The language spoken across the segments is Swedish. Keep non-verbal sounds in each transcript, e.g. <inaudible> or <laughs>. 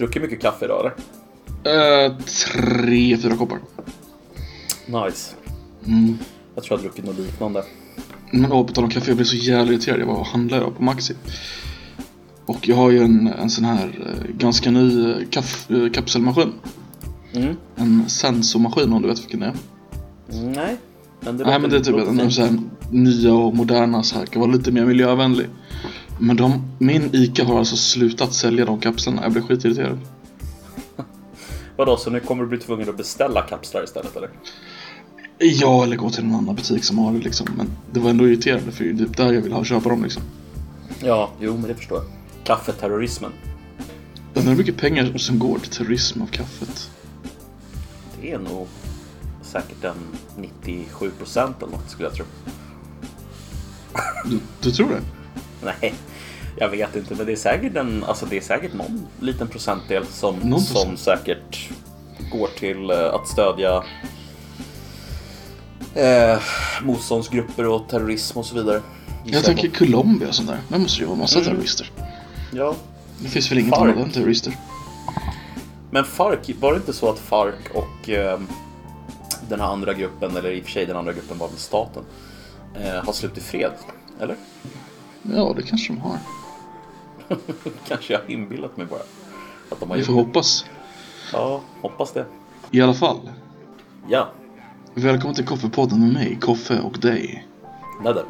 Druckit mycket kaffe idag eller? Uh, tre, fyra koppar. Nice. Mm. Jag tror jag har druckit något liknande. Men åh, på tal om kaffe, jag blev så jävla irriterad. Jag var och handlade idag på Maxi. Och jag har ju en, en sån här eh, ganska ny eh, kaff, eh, kapselmaskin. Mm. En sensormaskin om du vet vilken det är. Nej. Men det Nej men det är typ en fint. så här nya och moderna så här, kan vara lite mer miljövänlig. Men de, min ICA har alltså slutat sälja de kapslarna. Jag blir skitirriterad. <laughs> Vadå, så nu kommer du bli tvungen att beställa kapslar istället eller? Ja, eller gå till en annan butik som har det liksom. Men det var ändå irriterande för det är typ där jag vill ha köpa dem liksom. Ja, jo men det förstår jag. Kaffeterrorismen. Undrar hur mycket pengar som går till terrorism av kaffet. Det är nog säkert en 97 procent eller något skulle jag tro. Du, du tror det? Nej, jag vet inte, men det är säkert en, alltså det är säkert någon liten procentdel som, Någon som procent. säkert går till eh, att stödja eh, motståndsgrupper och terrorism och så vidare. Jag tänker Colombia och sånt där. Där måste ju vara massa Mm. terrorister. Ja, Det finns väl inget annat än terrorister? men FARC, var det inte så att FARC och eh, den här andra gruppen, eller i och för sig den andra gruppen var väl staten, eh, har slutit fred? Eller? Ja, det kanske de har. <laughs> Kanske jag har inbillat mig bara. Att de har Vi får hoppas. Ja, hoppas det. I alla fall. Ja, Välkommen till Koffepodden med mig, Koffe och dig. Nedder.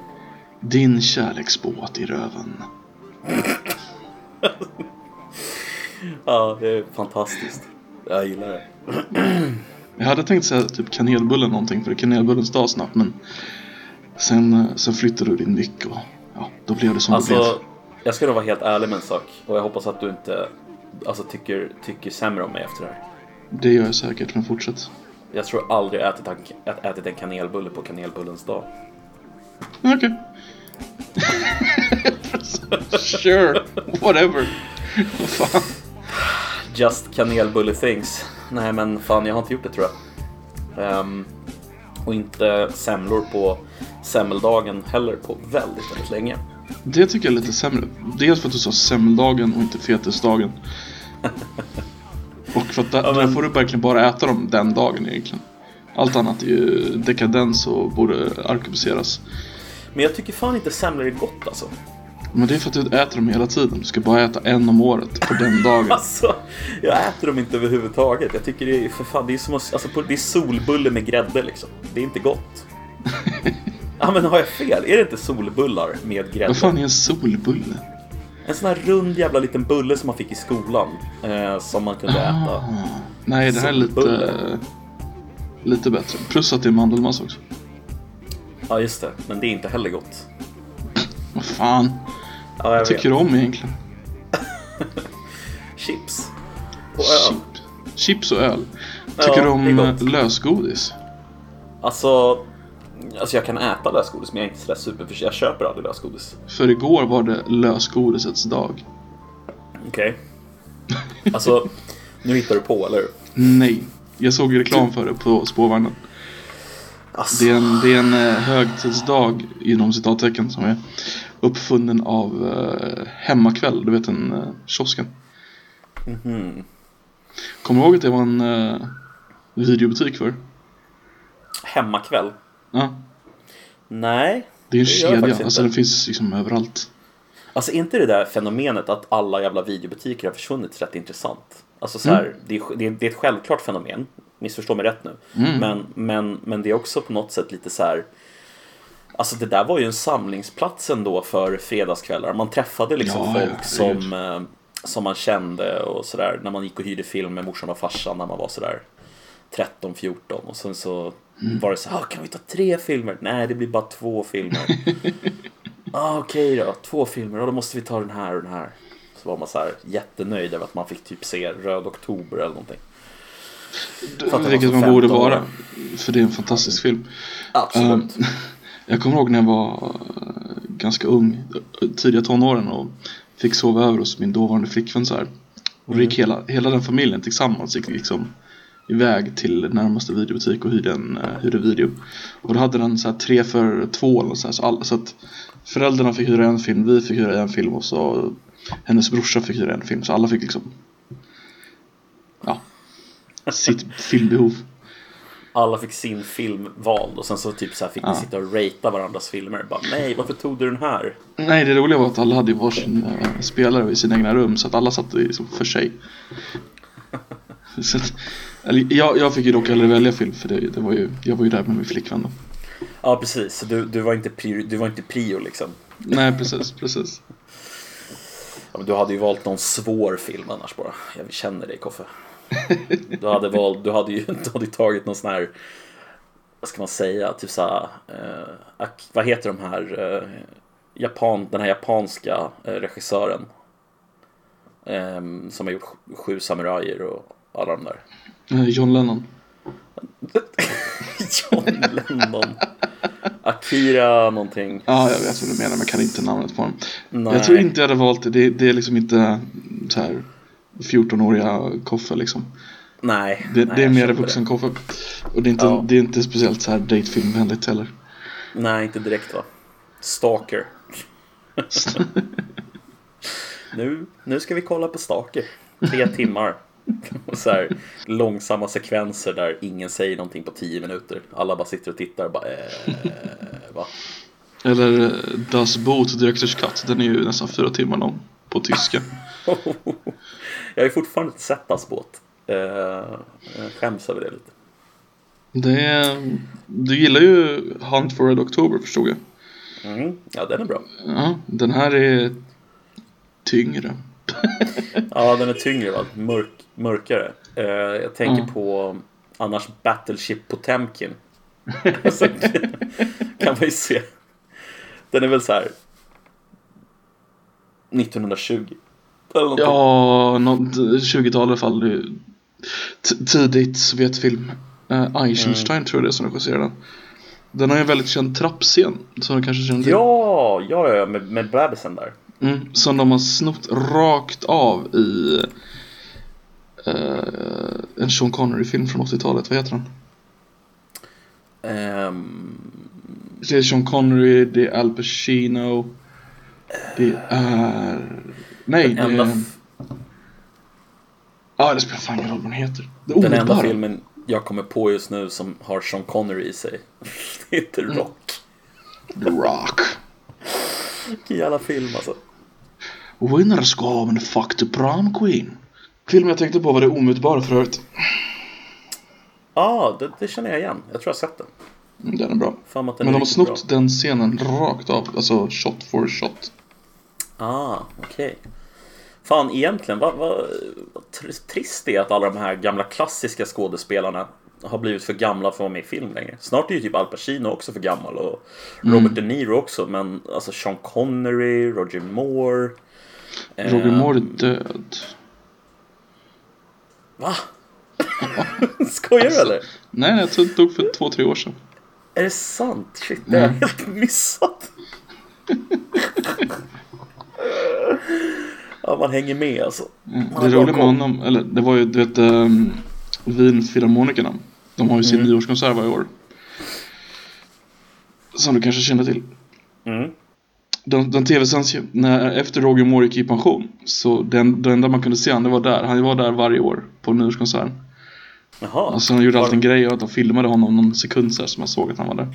Din kärleksbåt i röven. <laughs> Ja, det är fantastiskt. Jag gillar det. Jag hade tänkt säga typ kanelbullen någonting för kanelbullens dag snart men sen, eh, sen flyttade du din mick och ja, då blev det som det blev. Jag ska nog vara helt ärlig med en sak. Och jag hoppas att du inte alltså, tycker, tycker sämre om mig efter det här. Det gör jag säkert, men fortsätt. Jag tror aldrig jag ätit, ätit en kanelbulle på kanelbullens dag. Okej. <laughs> sure, whatever. Fan. Just kanelbulle things. Nej men fan, jag har inte gjort det tror jag. Ehm, och inte semlor på semmeldagen heller på väldigt, väldigt länge. Det tycker jag är lite sämre. Dels för att du sa semmeldagen och inte fettisdagen. Och för att där, Ja, men- där får du verkligen bara äta dem den dagen egentligen. Allt annat är ju dekadens och borde arkebuseras. Men jag tycker fan inte semlor är gott alltså. Men det är för att du äter dem hela tiden. Du ska bara äta en om året på den <laughs> dagen. Alltså, jag äter dem inte överhuvudtaget. Jag tycker det är för fan, det är som att, alltså, det är solbulle med grädde liksom. Det är inte gott. <laughs> Ja men har jag fel? Är det inte solbullar med grädde? Vad fan är en solbulle? En sån här rund jävla liten bulle som man fick i skolan. Eh, som man kunde äta. Ah, nej, det här är lite, lite bättre. Plus att det är mandelmass också. Ja just det, men det är inte heller gott. Vad fan Ja, jag vet. tycker du om egentligen? <laughs> Chips. Och öl. Chip, chips och öl. Ja, Tycker du det är om lösgodis? Alltså, alltså jag kan äta lösgodis men jag är inte sådär superförtjust. Jag köper aldrig lösgodis. För igår var det lösgodisets dag. Okej. <laughs> Alltså, nu hittar du på eller hur? Nej, jag såg reklam för det på spårvagnen. Alltså, Det är en, det är en eh, högtidsdag inom citattecken som är uppfunnen av eh, Hemmakväll, du vet den eh, kiosken. mhm. Kommer du ihåg att det var en eh, videobutik för? Hemmakväll? Ja, Nej. det är en kedja, alltså den finns liksom överallt. Alltså inte det där fenomenet att alla jävla videobutiker har försvunnit rätt intressant. Alltså så här, det, är, det, är, det är ett självklart fenomen. Missförstå mig rätt nu. Men, men, men det är också på något sätt lite så här. Alltså det där var ju en samlingsplats ändå för fredagskvällar. Man träffade liksom Ja, ja, folk herregud. som, eh, som man kände och sådär. När man gick och hyrde film med morsan och farsan när man var sådär 13-14. Och sen så var det så här, ah, kan vi ta tre filmer? Nej, det blir bara två filmer. <laughs> ah, Okej då, två filmer, ja, då måste vi ta den här och den här. Så var man så här jättenöjd över att man fick typ se Röd Oktober eller någonting. Det Vilket man borde 15 år. vara. För det är en fantastisk film. Absolut. Um, jag kommer ihåg när jag var eh, ganska ung, tidiga tonåren och fick sova över hos min dåvarande flickvän så här. Och då gick hela, hela den familjen tillsammans gick liksom iväg till närmaste videobutik och hyrde en uh, hyrde video. Och då hade den så här tre för två eller så här, så, alla, så att föräldrarna fick hyra en film, vi fick hyra en film och så hennes brorsa fick hyra en film så alla fick liksom sitt <laughs> filmbehov. Alla fick sin film vald och sen så typ så fick Ja. ni sitta och ratea varandras filmer. Bara, nej, varför tog du den här? Nej, det roliga var att alla hade ju varsin uh, spelare i sina egna rum så att alla satt liksom för sig. <laughs> så att, eller, jag, jag fick ju dock aldrig välja film för det, det var ju, jag var ju där med min flickvän då. Ja, precis. Så Du, du, var inte prio, du var inte prio liksom. Nej, precis, precis. Ja, men du hade ju valt någon svår film annars bara. Jag känner dig Koffe. Du hade, valt, du hade ju du hade tagit någon sån här, vad ska man säga, typ såhär, eh, vad heter de här, eh, Japan, den här japanska eh, regissören. Eh, som har gjort Sj- Sju samurajer och alla de där. Eh, John Lennon. <laughs> John Lennon. Akira någonting. Ja, jag vet vad du menar men kan inte namnet på honom. Nej. Jag tror inte jag hade valt det. Det, det är liksom inte så här 14-åriga Koffe liksom. Nej. Det, nej, det är mer vuxen Koffe. Och det är inte, Ja. det är inte speciellt så här datefilmvänligt heller. Nej, inte direkt va. Stalker. <laughs> Nu, nu ska vi kolla på Stalker. Tre timmar. Så här, långsamma sekvenser där ingen säger någonting på tio minuter. Alla bara sitter och tittar och bara eh, va? Eller eh, Das Boot Director's Cut. Den är ju nästan fyra timmar lång. På tyska. <laughs> Jag har ju fortfarande inte sett Das båt. Eh, jag skäms över det lite. Det du gillar ju Hunt for Red October förstod jag. Mm, ja, den är bra. Ja, den här är tyngre. <laughs> Ja, den är tyngre va? Mörk, mörkare. Eh, jag tänker Mm. på annars Battleship Potemkin. <laughs> Alltså, kan man ju se. Den är väl så här 1920. Eller någonting. Ja, något 20-tal i alla fall. Tidigt Sovjetfilm. Uh, Eisenstein tror jag det är som regisserar den. Den har ju en väldigt känd trappscen. Som du kanske känner till. Ja, ja, ja, med, med bebisen där. Mm, som de har snott rakt av i eh, en Sean Connery-film från 80-talet. Vad heter den? Ehm, Det är Sean Connery, det är Al Pacino. Det är... Nej, det är... Ja, det spelar fan ingen roll vad den heter. Det den enda filmen jag kommer på just nu som har Sean Connery i sig. <laughs> Det heter Mm. Rock. The Rock. Vilken jävla film alltså. Winners and fuck the prom queen. Filmen jag tänkte på var det omutbara för övrigt. Ja, ah, det, det känner jag igen. Jag tror jag har sett den. Mm, Den är bra. Fan att den Men är de har snott den scenen rakt av. Alltså shot for shot. Ah, okej. Fan, egentligen, vad, vad, vad tr- trist det är att alla de här gamla klassiska skådespelarna har blivit för gamla för att vara med i film längre. Snart är ju typ Al Pacino också för gammal och Robert De Niro också, men alltså Sean Connery, Roger Moore. Roger Moore är död. Va? <laughs> Skojar du eller? Nej, jag tror det dog för två, tre år sedan. Är det sant? Shit, det har jag helt missat. <laughs> ja, man hänger med alltså. Mm. har Det roliga med honom, eller det var ju, du vet, um, Vinfilharmonikerna. De har ju sin Mm. nyårskonsert varje år. Som du kanske känner till. Mm. Den, den tv-sänds ju när, efter Roger Moore gick i pension. Så den, det enda man kunde se han, det var där. Han var där varje år på nyårskonserten. Jaha. Alltså de gjorde alltid en grej att de filmade honom någon sekund så här, så man såg att han var där.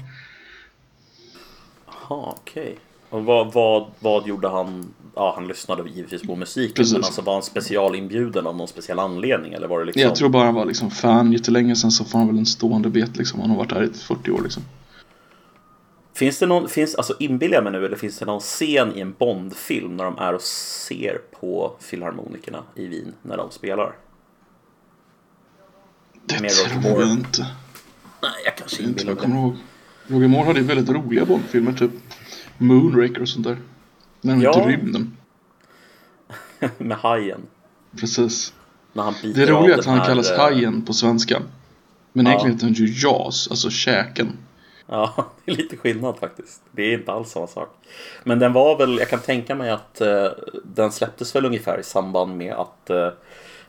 Jaha, okej. Och vad, vad, vad gjorde han? Ja, han lyssnade givetvis på musiken. Precis. Men alltså var han specialinbjuden av någon speciell anledning? Eller var det liksom... Jag tror bara han var liksom fan jättelänge sen så får han väl en stående bet liksom. Han har varit här i 40 år liksom. Finns det någon, finns, alltså inbillar jag mig nu, eller finns det någon scen i en Bondfilm när de är och ser på filharmonikerna i Wien när de spelar? Det Med tror jag inte. Nej, jag kanske Inte jag kommer ihåg. Roger Moore hade ju väldigt roliga Bondfilmer, typ Moonraker och sånt där. När Ja. gick i rymden. <laughs> Med hajen. Precis. När han Det är att den han här, kallas eh, Hajen på svenska. Men Ja. egentligen heter han ju Jaws, alltså käken. Ja, det <laughs> är lite skillnad faktiskt. Det är inte alls samma sak. Men den var väl, jag kan tänka mig att eh, den släpptes väl ungefär i samband med att eh,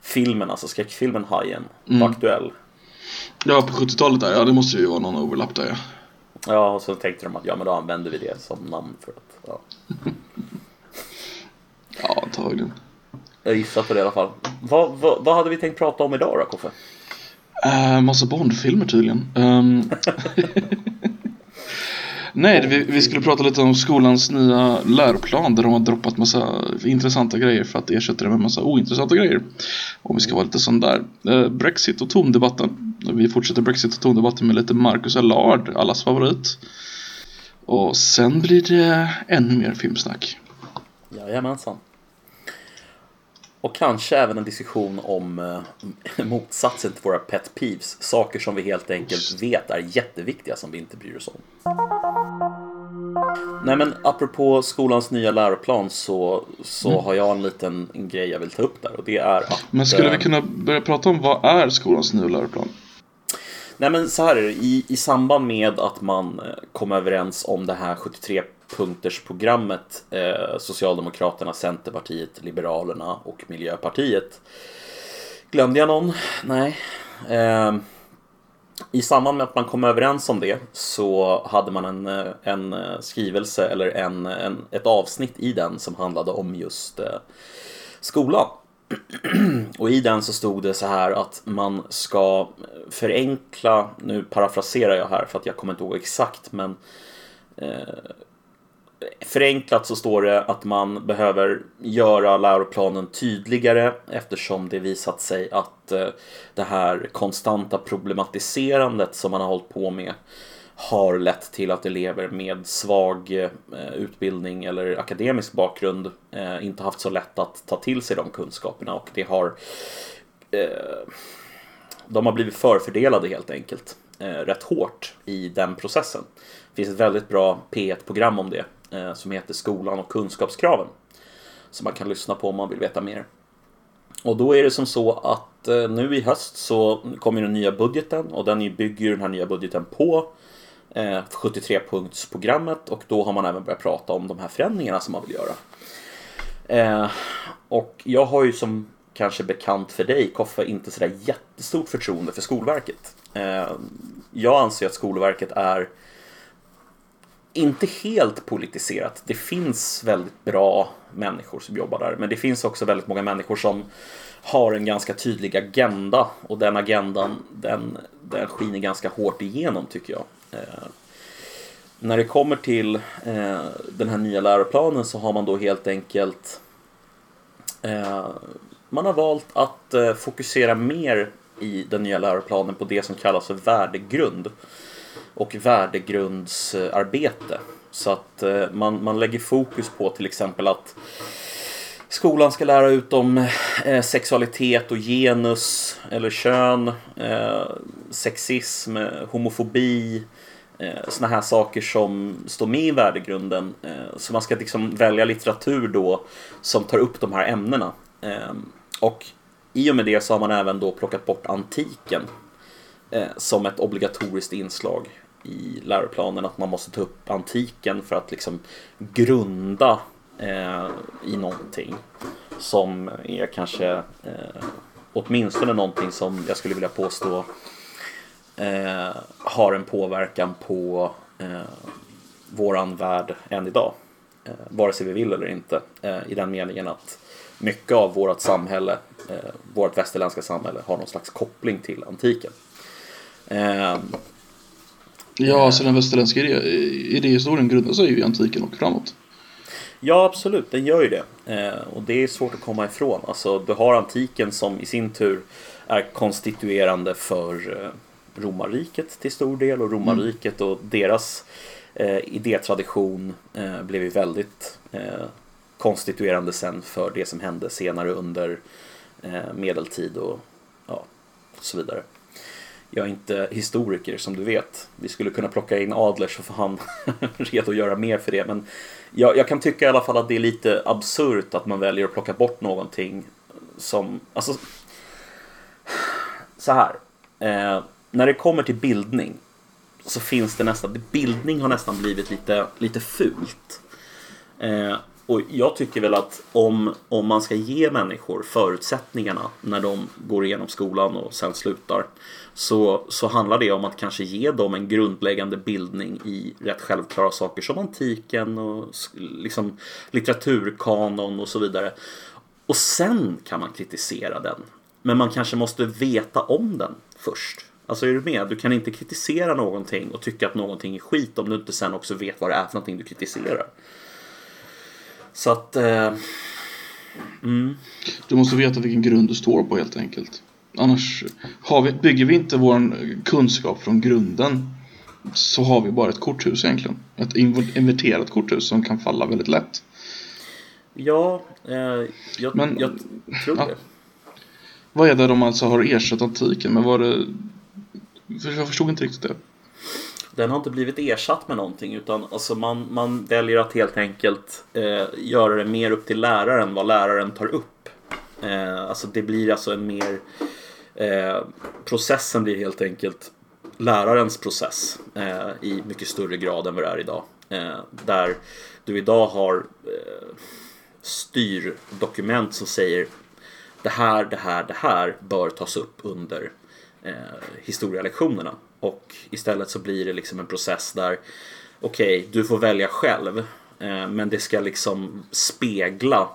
filmen, alltså skräckfilmen Hajen, Mm. var aktuell. Ja, på 70-talet där, ja det måste ju vara någon overlap där ja. Ja, och så tänkte de att ja, men då använder vi det som namn för att, ja. <laughs> Ja, antagligen. Jag gissar på det i alla fall. Vad, vad, vad hade vi tänkt prata om idag då, Koffe? Uh, massa Bondfilmer tydligen. Um, <laughs> Nej, vi, vi, skulle prata lite om skolans nya läroplan där de har droppat massa intressanta grejer för att ersätta det med massa ointressanta grejer. Om vi ska vara lite sån där. Uh, Brexit och tondebatten. Vi fortsätter Brexit och tondebatten med lite Marcus Allard, allas favorit. Och sen blir det ännu mer filmsnack. Jajamensan. Och kanske även en diskussion om eh, <laughs> motsatsen till våra pet peeves. Saker som vi helt enkelt vet är jätteviktiga som vi inte bryr oss om. Nej men apropå skolans nya läroplan så, så mm. har jag en liten en grej jag vill ta upp där och det är att... Men skulle vi eh, kunna börja prata om vad är skolans nya läroplan? Nej men så här är det, i, i samband med att man eh, kom överens om det här 73 punktersprogrammet eh, Socialdemokraterna, Centerpartiet, Liberalerna och Miljöpartiet. Glömde jag någon? Nej. Eh, I samband med att man kom överens om det så hade man en, eh, en eh, skrivelse eller en, en, ett avsnitt i den som handlade om just eh, skolan. Och i den så stod det så här att man ska förenkla, nu parafraserar jag här för att jag kommer inte ihåg exakt men eh, Förenklat så står det att man behöver göra läroplanen tydligare eftersom det visat sig att eh, det här konstanta problematiserandet som man har hållit på med har lett till att elever med svag eh, utbildning eller akademisk bakgrund eh, inte haft så lätt att ta till sig de kunskaperna och det har eh, de har blivit förfördelade helt enkelt rätt hårt i den processen. Det finns ett väldigt bra P1-program om det som heter Skolan och kunskapskraven. Som man kan lyssna på om man vill veta mer. Och då är det som så att nu i höst så kommer den nya budgeten och den bygger den här nya budgeten på Eh, 73-punktsprogrammet och då har man även börjat prata om de här förändringarna som man vill göra. Eh, och jag har ju som kanske bekant för dig, Koffe, inte sådär jättestort förtroende för Skolverket. Eh, jag anser att Skolverket är inte helt politiserat. Det finns väldigt bra människor som jobbar där, men det finns också väldigt många människor som har en ganska tydlig agenda och den agendan den, den skiner ganska hårt igenom tycker jag. Eh, när det kommer till eh, den här nya läroplanen så har man då helt enkelt eh, man har valt att eh, fokusera mer i den nya läroplanen på det som kallas för värdegrund och värdegrundsarbete. Så att eh, man, man lägger fokus på till exempel att skolan ska lära ut om eh, sexualitet och genus eller kön, eh, sexism, eh, homofobi, Eh, sådana här saker som står med i värdegrunden. Eh, så man ska liksom välja litteratur då som tar upp de här ämnena. Ehm, och i och med det så har man även då plockat bort antiken eh, som ett obligatoriskt inslag i läroplanen att man måste ta upp antiken för att liksom grunda eh, i någonting som är kanske eh, åtminstone någonting som jag skulle vilja påstå eh, har en påverkan på eh, våran värld än idag. Eh, vare sig vi vill eller inte. Eh, I den meningen att mycket av vårt samhälle, eh, vårt västerländska samhälle, har någon slags koppling till antiken. Eh, Ja, alltså den västerländska idé, idéhistorien grundar sig ju i antiken och framåt. Ja, absolut, den gör ju det. Eh, och det är svårt att komma ifrån. Alltså, du har antiken som i sin tur är konstituerande för eh, romarriket till stor del och romarriket och deras eh, idétradition eh, blev ju väldigt eh, konstituerande sen för det som hände senare under eh, medeltid och, ja, och så vidare. Jag är inte historiker som du vet. Vi skulle kunna plocka in Adler så får han <laughs> redo att göra mer för det. Men jag, jag, kan tycka i alla fall att det är lite absurt att man väljer att plocka bort någonting som, alltså, så här. Eh, när det kommer till bildning så finns det nästan, bildning har nästan blivit lite, lite fult. Eh, och jag tycker väl att om, om man ska ge människor förutsättningarna när de går igenom skolan och sen slutar så, så handlar det om att kanske ge dem en grundläggande bildning i rätt självklara saker som antiken och liksom litteraturkanon och så vidare. Och sen kan man kritisera den. Men man kanske måste veta om den först. Alltså är du med? Du kan inte kritisera någonting och tycka att någonting är skit om du inte sen också vet vad det är för någonting du kritiserar. Så att... Eh, mm. Du måste veta vilken grund du står på helt enkelt. Annars vi, bygger vi inte vår kunskap från grunden så har vi bara ett korthus egentligen. Ett inverterat korthus som kan falla väldigt lätt. Ja, eh, jag, Men, jag tror ja. det. Vad är det de alltså har ersatt antiken med? Var det... Jag förstod inte riktigt det. Den har inte blivit ersatt med någonting utan alltså man, man väljer att helt enkelt eh, göra det mer upp till läraren vad läraren tar upp. Eh, alltså det blir alltså en mer eh, processen blir helt enkelt lärarens process eh, i mycket större grad än vad det är idag. Eh, där du idag har eh, styrdokument som säger det här, det här, det här bör tas upp under eh, historielektionerna. Och istället så blir det liksom en process där okej, okay, du får välja själv eh, men det ska liksom spegla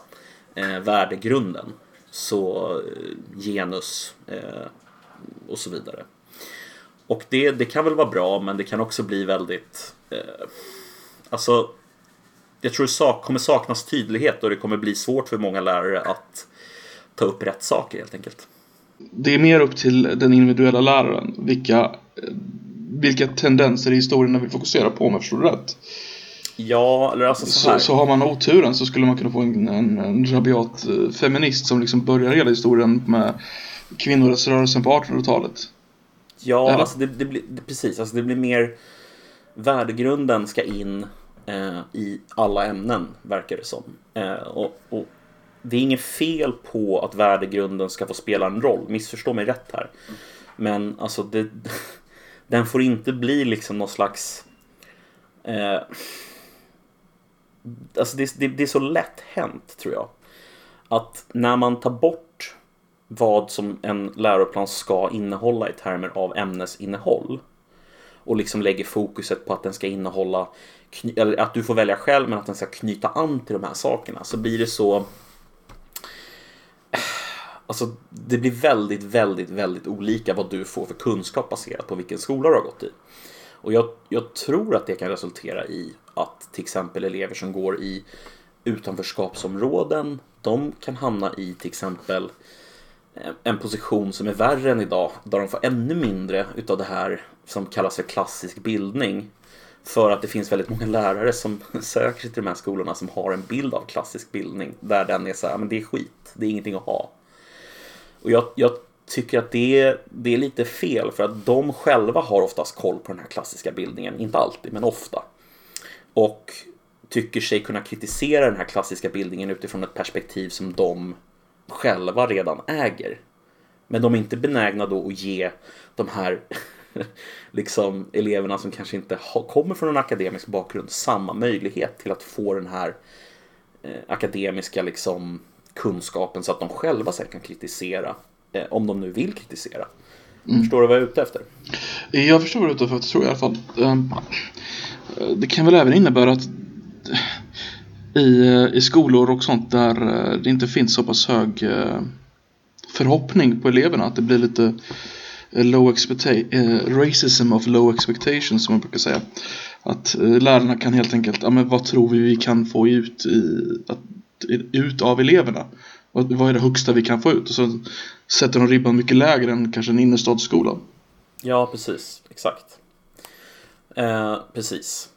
eh, värdegrunden. Så eh, genus eh, och så vidare. Och det, det kan väl vara bra men det kan också bli väldigt eh, Alltså Jag tror det sak, kommer saknas tydlighet och det kommer bli svårt för många lärare att ta upp rätt saker helt enkelt. Det är mer upp till den individuella läraren vilka, vilka tendenser i historien vi fokuserar på om jag förstår rätt. Ja, eller alltså så. Så, så har man oturen så skulle man kunna få en, en, en rabiat eh, feminist som liksom börjar hela historien med kvinnorättsrörelsen på 1800-talet. Ja, alltså det, det blir precis, alltså det blir mer värdegrunden ska in eh, i alla ämnen verkar det som. Eh, och, och det är inget fel på att värdegrunden ska få spela en roll, missförstå mig rätt här. Men alltså, det, <laughs> den får inte bli liksom någon slags... Eh, alltså det, det, det, är så lätt hänt, tror jag. Att när man tar bort vad som en läroplan ska innehålla i termer av ämnesinnehåll och liksom lägger fokuset på att den ska innehålla, eller att du får välja själv, men att den ska knyta an till de här sakerna, så blir det så Alltså det blir väldigt, väldigt, väldigt olika vad du får för kunskap baserat på vilken skola du har gått i. Och jag, jag tror att det kan resultera i att till exempel elever som går i utanförskapsområden, de kan hamna i till exempel eh, en position som är värre än idag, där de får ännu mindre utav det här som kallas för klassisk bildning. För att det finns väldigt många lärare som <laughs> söker sig till de här skolorna som har en bild av klassisk bildning, där den är så här, men det är skit, det är ingenting att ha. Och jag, jag tycker att det det är lite fel för att de själva har oftast koll på den här klassiska bildningen. Inte alltid, men ofta. Och tycker sig kunna kritisera den här klassiska bildningen utifrån ett perspektiv som de själva redan äger. Men de är inte benägna då att ge de här <laughs> liksom eleverna som kanske inte kommer från en akademisk bakgrund samma möjlighet till att få den här eh, akademiska liksom kunskapen så att de själva sen kan kritisera eh, om de nu vill kritisera. Mm. Förstår du vad jag är ute efter? Jag förstår vad du är ute efter, tror jag i alla fall. Ehm, det kan väl även innebära att i, eh, i skolor och sånt där eh, det inte finns så pass hög förhoppning på eleverna att det blir lite Eh, low expectation, eh, racism of low expectations som man brukar säga. Att eh, lärarna kan helt enkelt, ja men vad tror vi vi kan få ut i, att ut av eleverna. Vad är det högsta vi kan få ut? Och så sätter de ribban mycket lägre än kanske en innerstadsskola. Ja, precis. Exakt. Eh, precis.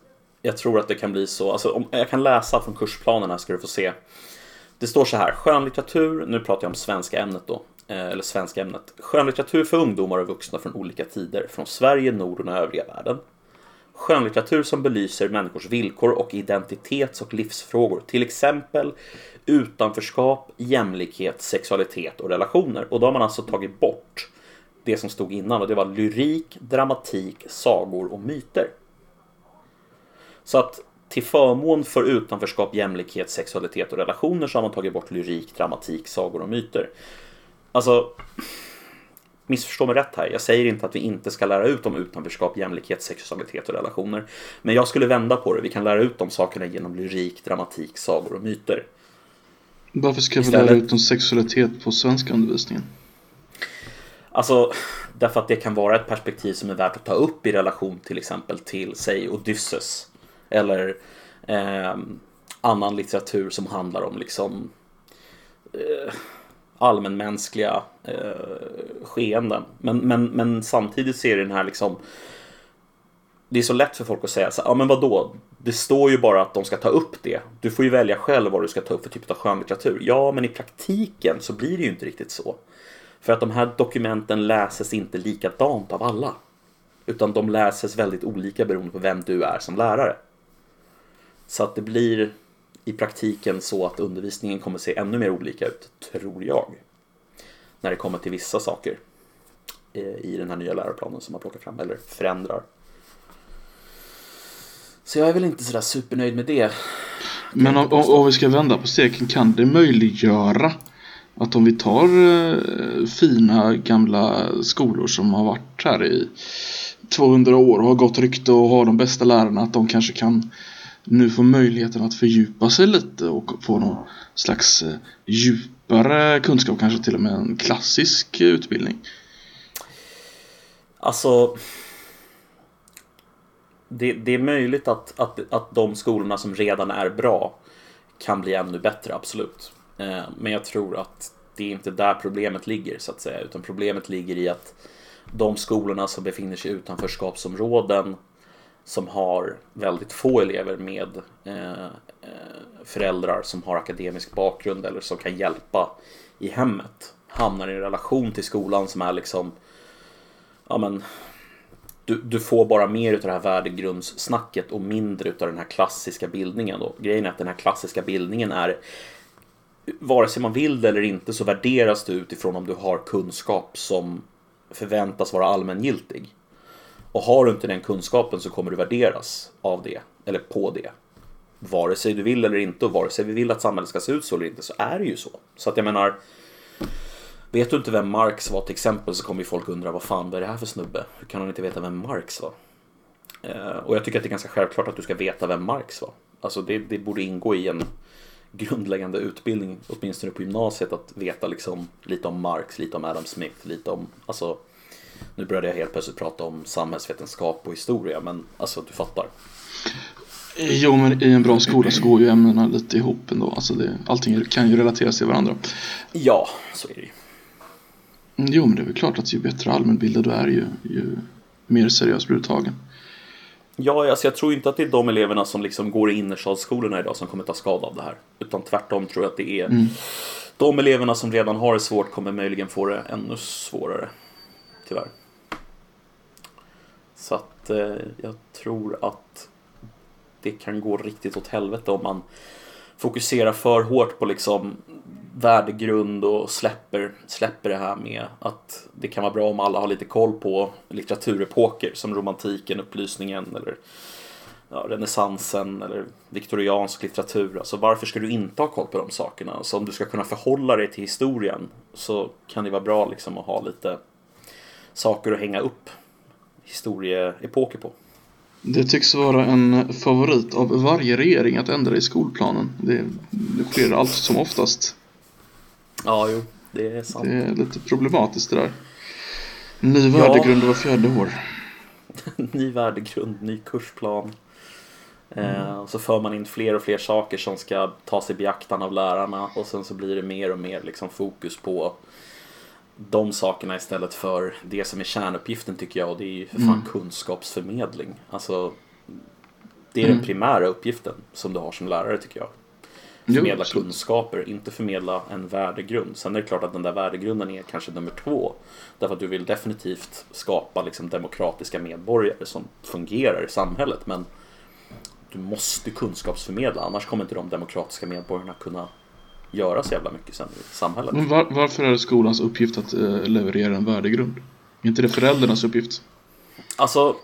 Jag tror att det kan bli så. Alltså, om jag kan läsa från kursplanerna ska du få se. Det står så här, skönlitteratur, nu pratar jag om svenska ämnet då, Eh, eller svenska ämnet. Skönlitteratur för ungdomar och vuxna från olika tider, från Sverige, Norden och övriga världen. Skönlitteratur som belyser människors villkor och identitets och livsfrågor. Till exempel utanförskap, jämlikhet, sexualitet och relationer. Och då har man alltså tagit bort det som stod innan och det var lyrik, dramatik, sagor och myter. Så att till förmån för utanförskap, jämlikhet, sexualitet och relationer så har man tagit bort lyrik, dramatik, sagor och myter. Alltså missförstå mig rätt här. Jag säger inte att vi inte ska lära ut om utanförskap, jämlikhet, sexualitet och relationer. Men jag skulle vända på det. Vi kan lära ut de sakerna genom lyrik, dramatik, sagor och myter. Varför ska vi lära ut om sexualitet på svenska undervisningen? Alltså, därför att det kan vara ett perspektiv som är värt att ta upp i relation till exempel till, säg, Odysseus. Eller eh, annan litteratur som handlar om liksom eh, allmänmänskliga eh, skeenden. Men, men, men samtidigt ser den här liksom det är så lätt för folk att säga så ja men vadå? Det står ju bara att de ska ta upp det. Du får ju välja själv vad du ska ta upp för typ av skönlitteratur. Ja, men i praktiken så blir det ju inte riktigt så. För att de här dokumenten läses inte likadant av alla. Utan de läses väldigt olika beroende på vem du är som lärare. Så att det blir i praktiken så att undervisningen kommer se ännu mer olika ut, tror jag. När det kommer till vissa saker eh, i den här nya läroplanen som man plockar fram, eller förändrar. Så jag är väl inte sådär supernöjd med det. Men om, om vi ska vända på steken, kan det möjliggöra att om vi tar eh, fina gamla skolor som har varit här i 200 år och har gott rykte och har de bästa lärarna, att de kanske kan nu får möjligheten att fördjupa sig lite och få någon slags eh, djupare kunskap, kanske till och med en klassisk utbildning? Alltså det, det, är möjligt att, att, att de skolorna som redan är bra kan bli ännu bättre, absolut. Eh, men jag tror att det är inte där problemet ligger så att säga, utan problemet ligger i att de skolorna som befinner sig i utanförskapsområden som har väldigt få elever med eh, eh, föräldrar som har akademisk bakgrund eller som kan hjälpa i hemmet hamnar i en relation till skolan som är liksom ja men du, du får bara mer av det här värdegrundssnacket och mindre av den här klassiska bildningen. Då. Grejen är att den här klassiska bildningen är vare sig man vill det eller inte så värderas du utifrån om du har kunskap som förväntas vara allmängiltig. Och har du inte den kunskapen så kommer du värderas av det, eller på det. Vare sig du vill eller inte och vare sig vi vill att samhället ska se ut så eller inte så är det ju så. Så att jag menar, Vet du inte vem Marx var till exempel så kommer ju folk undra vad fan vad är det här för snubbe? Hur kan han inte veta vem Marx var? Eh, och jag tycker att det är ganska självklart att du ska veta vem Marx var. Alltså det, det borde ingå i en grundläggande utbildning, åtminstone på gymnasiet, att veta liksom lite om Marx, lite om Adam Smith, lite om, alltså nu började jag helt plötsligt prata om samhällsvetenskap och historia, men alltså du fattar. Jo, men i en bra skola så går ju ämnena lite ihop ändå. Alltså det, allting kan ju relateras till varandra. Ja, så är det ju. Mm, jo, men det är väl klart att ju bättre allmänbildad du är ju, ju mer seriöst blir du tagen. Ja, alltså jag tror inte att det är de eleverna som liksom går i innerstadsskolorna idag som kommer ta skada av det här. Utan tvärtom tror jag att det är mm. de eleverna som redan har det svårt kommer möjligen få det ännu svårare. Tyvärr. Så att eh, jag tror att det kan gå riktigt åt helvete om man fokuserar för hårt på liksom värdegrund och släpper, släpper det här med att det kan vara bra om alla har lite koll på litteraturepoker som romantiken, upplysningen eller ja, renässansen eller viktoriansk litteratur. Alltså varför ska du inte ha koll på de sakerna? Så om du ska kunna förhålla dig till historien så kan det vara bra liksom att ha lite saker att hänga upp historieepoker på. Det tycks vara en favorit av varje regering att ändra i skolplanen. Det, det sker allt som oftast. Ja, jo, det är sant. Det är lite problematiskt det där. Ny värdegrund ja. var fjärde år. <laughs> ny värdegrund, ny kursplan. Mm. Eh, så för man in fler och fler saker som ska tas i beaktan av lärarna och sen så blir det mer och mer liksom fokus på de sakerna istället för det som är kärnuppgiften tycker jag och det är ju för fan mm. kunskapsförmedling. Alltså, det är mm. den primära uppgiften som du har som lärare tycker jag. Förmedla jo, kunskaper, inte förmedla en värdegrund. Sen är det klart att den där värdegrunden är kanske nummer två. Därför att du vill definitivt skapa liksom demokratiska medborgare som fungerar i samhället. Men du måste kunskapsförmedla, annars kommer inte de demokratiska medborgarna kunna göra så jävla mycket sen i samhället. Men var, varför är det skolans uppgift att eh, leverera en värdegrund? Är inte det föräldrarnas uppgift? Alltså,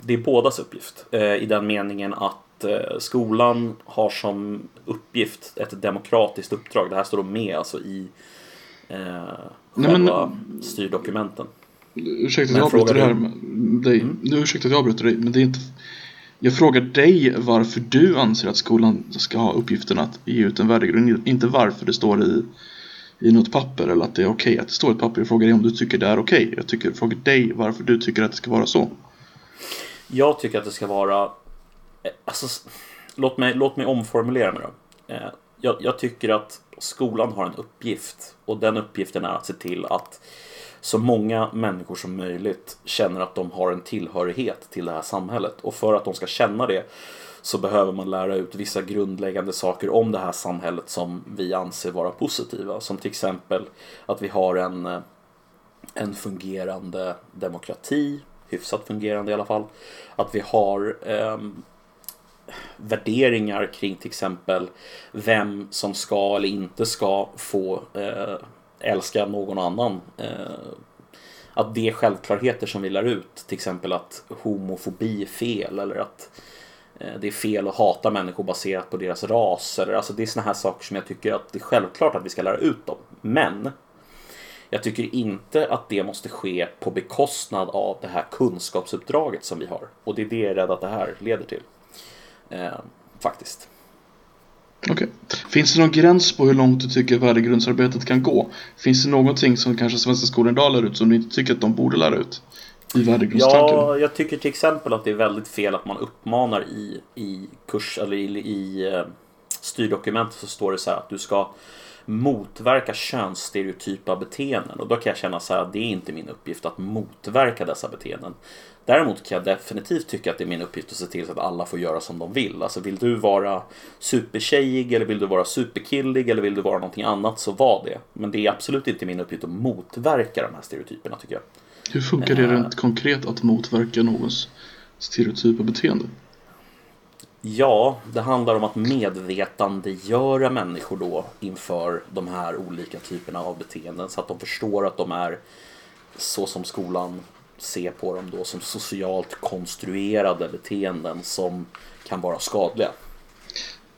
det är bådas uppgift eh, i den meningen att eh, skolan har som uppgift ett demokratiskt uppdrag. Det här står då med alltså i eh, själva men, styrdokumenten. Mm. Ursäkta att jag avbryter dig, men det är inte jag frågar dig varför du anser att skolan ska ha uppgiften att ge ut en värdegrund, inte varför det står i i något papper eller att det är okej okay att det står ett papper. Jag frågar dig om du tycker det är okej. Okay. Jag tycker, frågar dig varför du tycker att det ska vara så. Jag tycker att det ska vara... Eh, alltså, låt, mig, låt mig omformulera mig då. Eh, jag, jag tycker att skolan har en uppgift och den uppgiften är att se till att så många människor som möjligt känner att de har en tillhörighet till det här samhället. Och för att de ska känna det så behöver man lära ut vissa grundläggande saker om det här samhället som vi anser vara positiva. Som till exempel att vi har en, eh, en fungerande demokrati, hyfsat fungerande i alla fall. Att vi har eh, värderingar kring till exempel vem som ska eller inte ska få eh, älska någon annan. Eh, att det är självklarheter som vi lär ut. Till exempel att homofobi är fel eller att eh, det är fel att hata människor baserat på deras ras. Eller, alltså det är såna här saker som jag tycker att det är självklart att vi ska lära ut dem. Men jag tycker inte att det måste ske på bekostnad av det här kunskapsuppdraget som vi har. Och det är det jag är rädd att det här leder till. Eh, faktiskt. Okej. Okay. Finns det någon gräns på hur långt du tycker värdegrundsarbetet kan gå? Finns det någonting som kanske Svenska skolan idag lär ut som du inte tycker att de borde lära ut? I värdegrundstanken? Ja, jag tycker till exempel att det är väldigt fel att man uppmanar i, i kurs eller i, i eh, styrdokumentet så står det så här att du ska motverka könsstereotypa beteenden. Och då kan jag känna så här att det är inte min uppgift att motverka dessa beteenden. Däremot kan jag definitivt tycka att det är min uppgift att se till så att alla får göra som de vill. Alltså vill du vara supertjejig eller vill du vara superkillig eller vill du vara någonting annat så var det. Men det är absolut inte min uppgift att motverka de här stereotyperna tycker jag. Hur funkar det rent konkret att motverka någons stereotypa beteende? Ja, det handlar om att medvetandegöra människor då inför de här olika typerna av beteenden så att de förstår att de är så som skolan ser på dem då som socialt konstruerade beteenden som kan vara skadliga.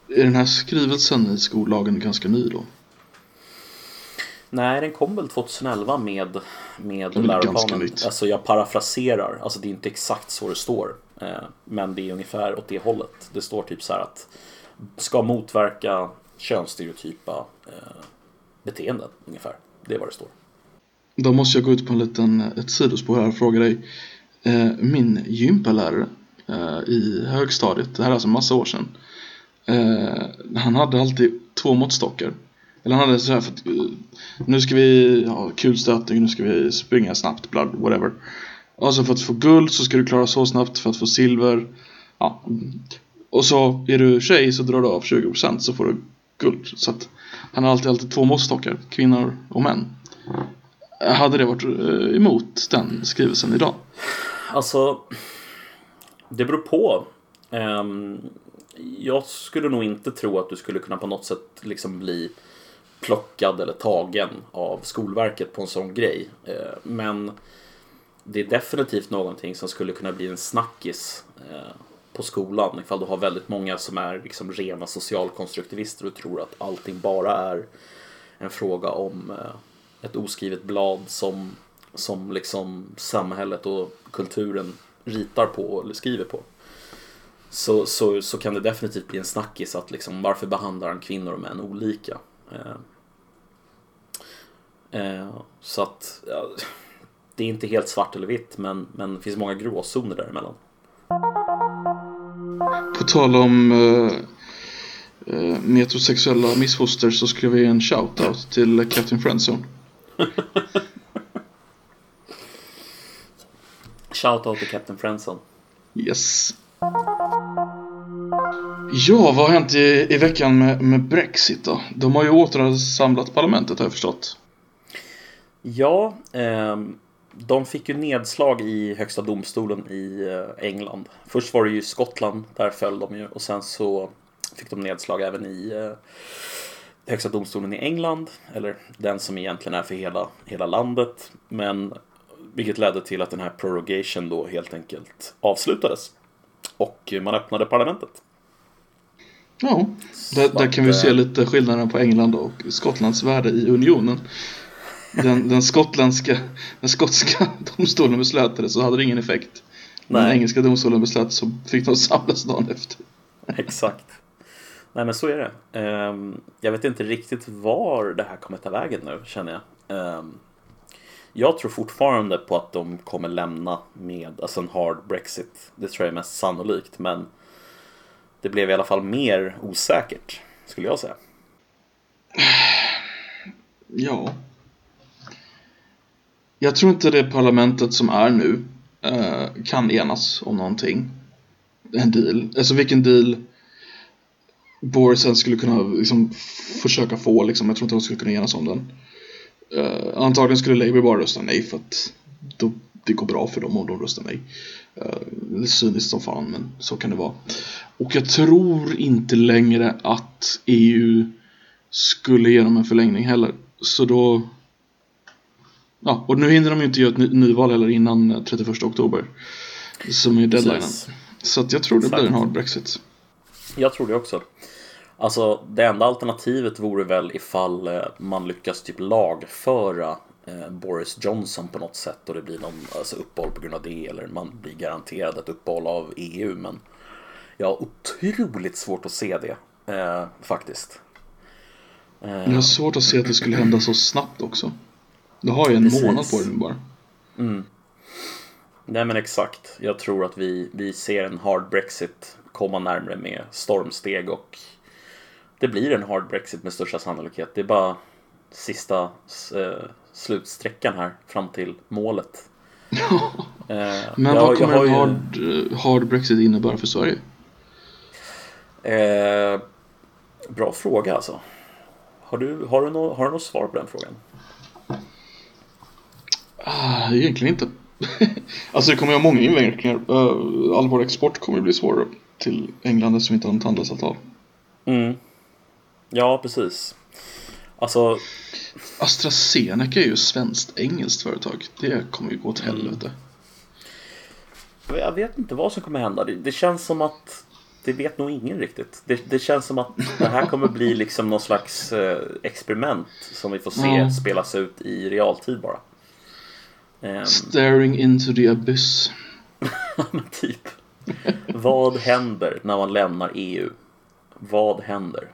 Är den här skrivelsen i skollagen ganska ny då? Nej, den kom väl 2011 med, med läroplanen. Alltså jag parafraserar, alltså det är inte exakt så det står. Eh, men det är ungefär åt det hållet. Det står typ så här att ska motverka könsstereotypa eh, beteenden ungefär. Det är vad det står. Då måste jag gå ut på en liten, eh, ett sidospår här och fråga dig. Min gympalärare i högstadiet, det här är alltså massa år sedan. Han hade alltid två måttstockar. Eller han hade så här för att nu ska vi ha kulstötning, nu ska vi springa snabbt, blood, whatever. Alltså för att få guld så ska du klara så snabbt för att få silver. Ja. Och så är du tjej så drar du av 20% så får du guld. Så att han har alltid, alltid två måttstockar, kvinnor och män. Hade det varit eh, emot den skrivelsen idag? Alltså, det beror på. Um, jag skulle nog inte tro att du skulle kunna på något sätt liksom bli plockad eller tagen av Skolverket på en sån grej. Uh, men det är definitivt någonting som skulle kunna bli en snackis eh, på skolan ifall du har väldigt många som är liksom rena socialkonstruktivister och tror att allting bara är en fråga om eh, ett oskrivet blad som, som liksom samhället och kulturen ritar på eller skriver på. Så, så, så kan det definitivt bli en snackis att liksom, varför behandlar han kvinnor och män olika? Eh, eh, så att ja, det är inte helt svart eller vitt men, men det finns många gråzoner däremellan. På tal om uh, uh, metrosexuella missfoster så skulle vi ge en shoutout till Captain Friendzone. <laughs> shoutout till Captain Friendzone. Yes. Ja, vad har hänt i, i veckan med, med Brexit då? De har ju återsamlat parlamentet har jag förstått. Ja, ehm, de fick ju nedslag i Högsta domstolen i eh, England. Först var det ju Skottland, där föll de ju. Och sen så fick de nedslag även i eh, Högsta domstolen i England. Eller den som egentligen är för hela, hela landet. Men vilket ledde till att den här prorogation då helt enkelt avslutades. Och man öppnade parlamentet. Ja, där, där kan vi se eh, lite skillnaden på England och Skottlands värde i unionen den, den, skottländska, den skotska <laughs> domstolen beslöt det så hade det ingen effekt. Nej. Den engelska domstolen beslöt så fick de samlas dagen efter. Exakt. Nej men så är det. Ehm, jag vet inte riktigt var det här kommer ta vägen nu känner jag. Ehm, jag tror fortfarande på att de kommer lämna med alltså en hard Brexit. Det tror jag är mest sannolikt men det blev i alla fall mer osäkert skulle jag säga. Ja. Jag tror inte det parlamentet som är nu eh, kan enas om någonting. En deal. Alltså vilken deal Boris sen skulle kunna liksom, försöka få liksom. Jag tror inte de skulle kunna enas om den. Eh, antagligen skulle Labour bara rösta nej för att då, det går bra för dem om de röstar nej. Uh, cyniskt som fan men så kan det vara. Och jag tror inte längre att EU skulle ge dem en förlängning heller. Så då... Ja, och nu hinner de ju inte göra ett nyval heller innan 31 oktober. Som är deadlinen. Precis. Så jag tror det Exakt. blir en hard Brexit. Jag tror det också. Alltså det enda alternativet vore väl ifall eh, man lyckas typ lagföra eh, Boris Johnson på något sätt och det blir någon alltså, uppehåll på grund av det eller man blir garanterad ett uppehåll av EU men jag har otroligt svårt att se det eh, faktiskt. Eh, jag har svårt att se att det skulle hända så snabbt också. Du har ju en precis. månad på dig nu bara. Mm. Nej men exakt. Jag tror att vi, vi ser en hard Brexit komma närmre med stormsteg och det blir en hard Brexit med största sannolikhet. Det är bara sista eh, slutsträckan här fram till målet. <laughs> eh, Men jag, vad kommer en hard, ju... hard Brexit innebära för Sverige? Eh, bra fråga alltså. Har du, har, du no, har du något svar på den frågan? Ah, egentligen inte. <laughs> alltså det kommer ju ha många inverkningar. Uh, all vår export kommer bli svårare till England som inte har något handelsavtal. Mm. Ja, precis. Alltså... AstraZeneca är ju svenskt-engelskt företag. Det kommer ju gå åt helvete. Mm. Jag vet inte vad som kommer hända. Det, det, känns som att det vet nog ingen riktigt. Det, det, känns som att det här kommer bli liksom någon slags eh, experiment som vi får se ja. spelas ut i realtid bara. Um... Staring into the abyss. <laughs> typ. vad händer när man lämnar EU? Vad händer?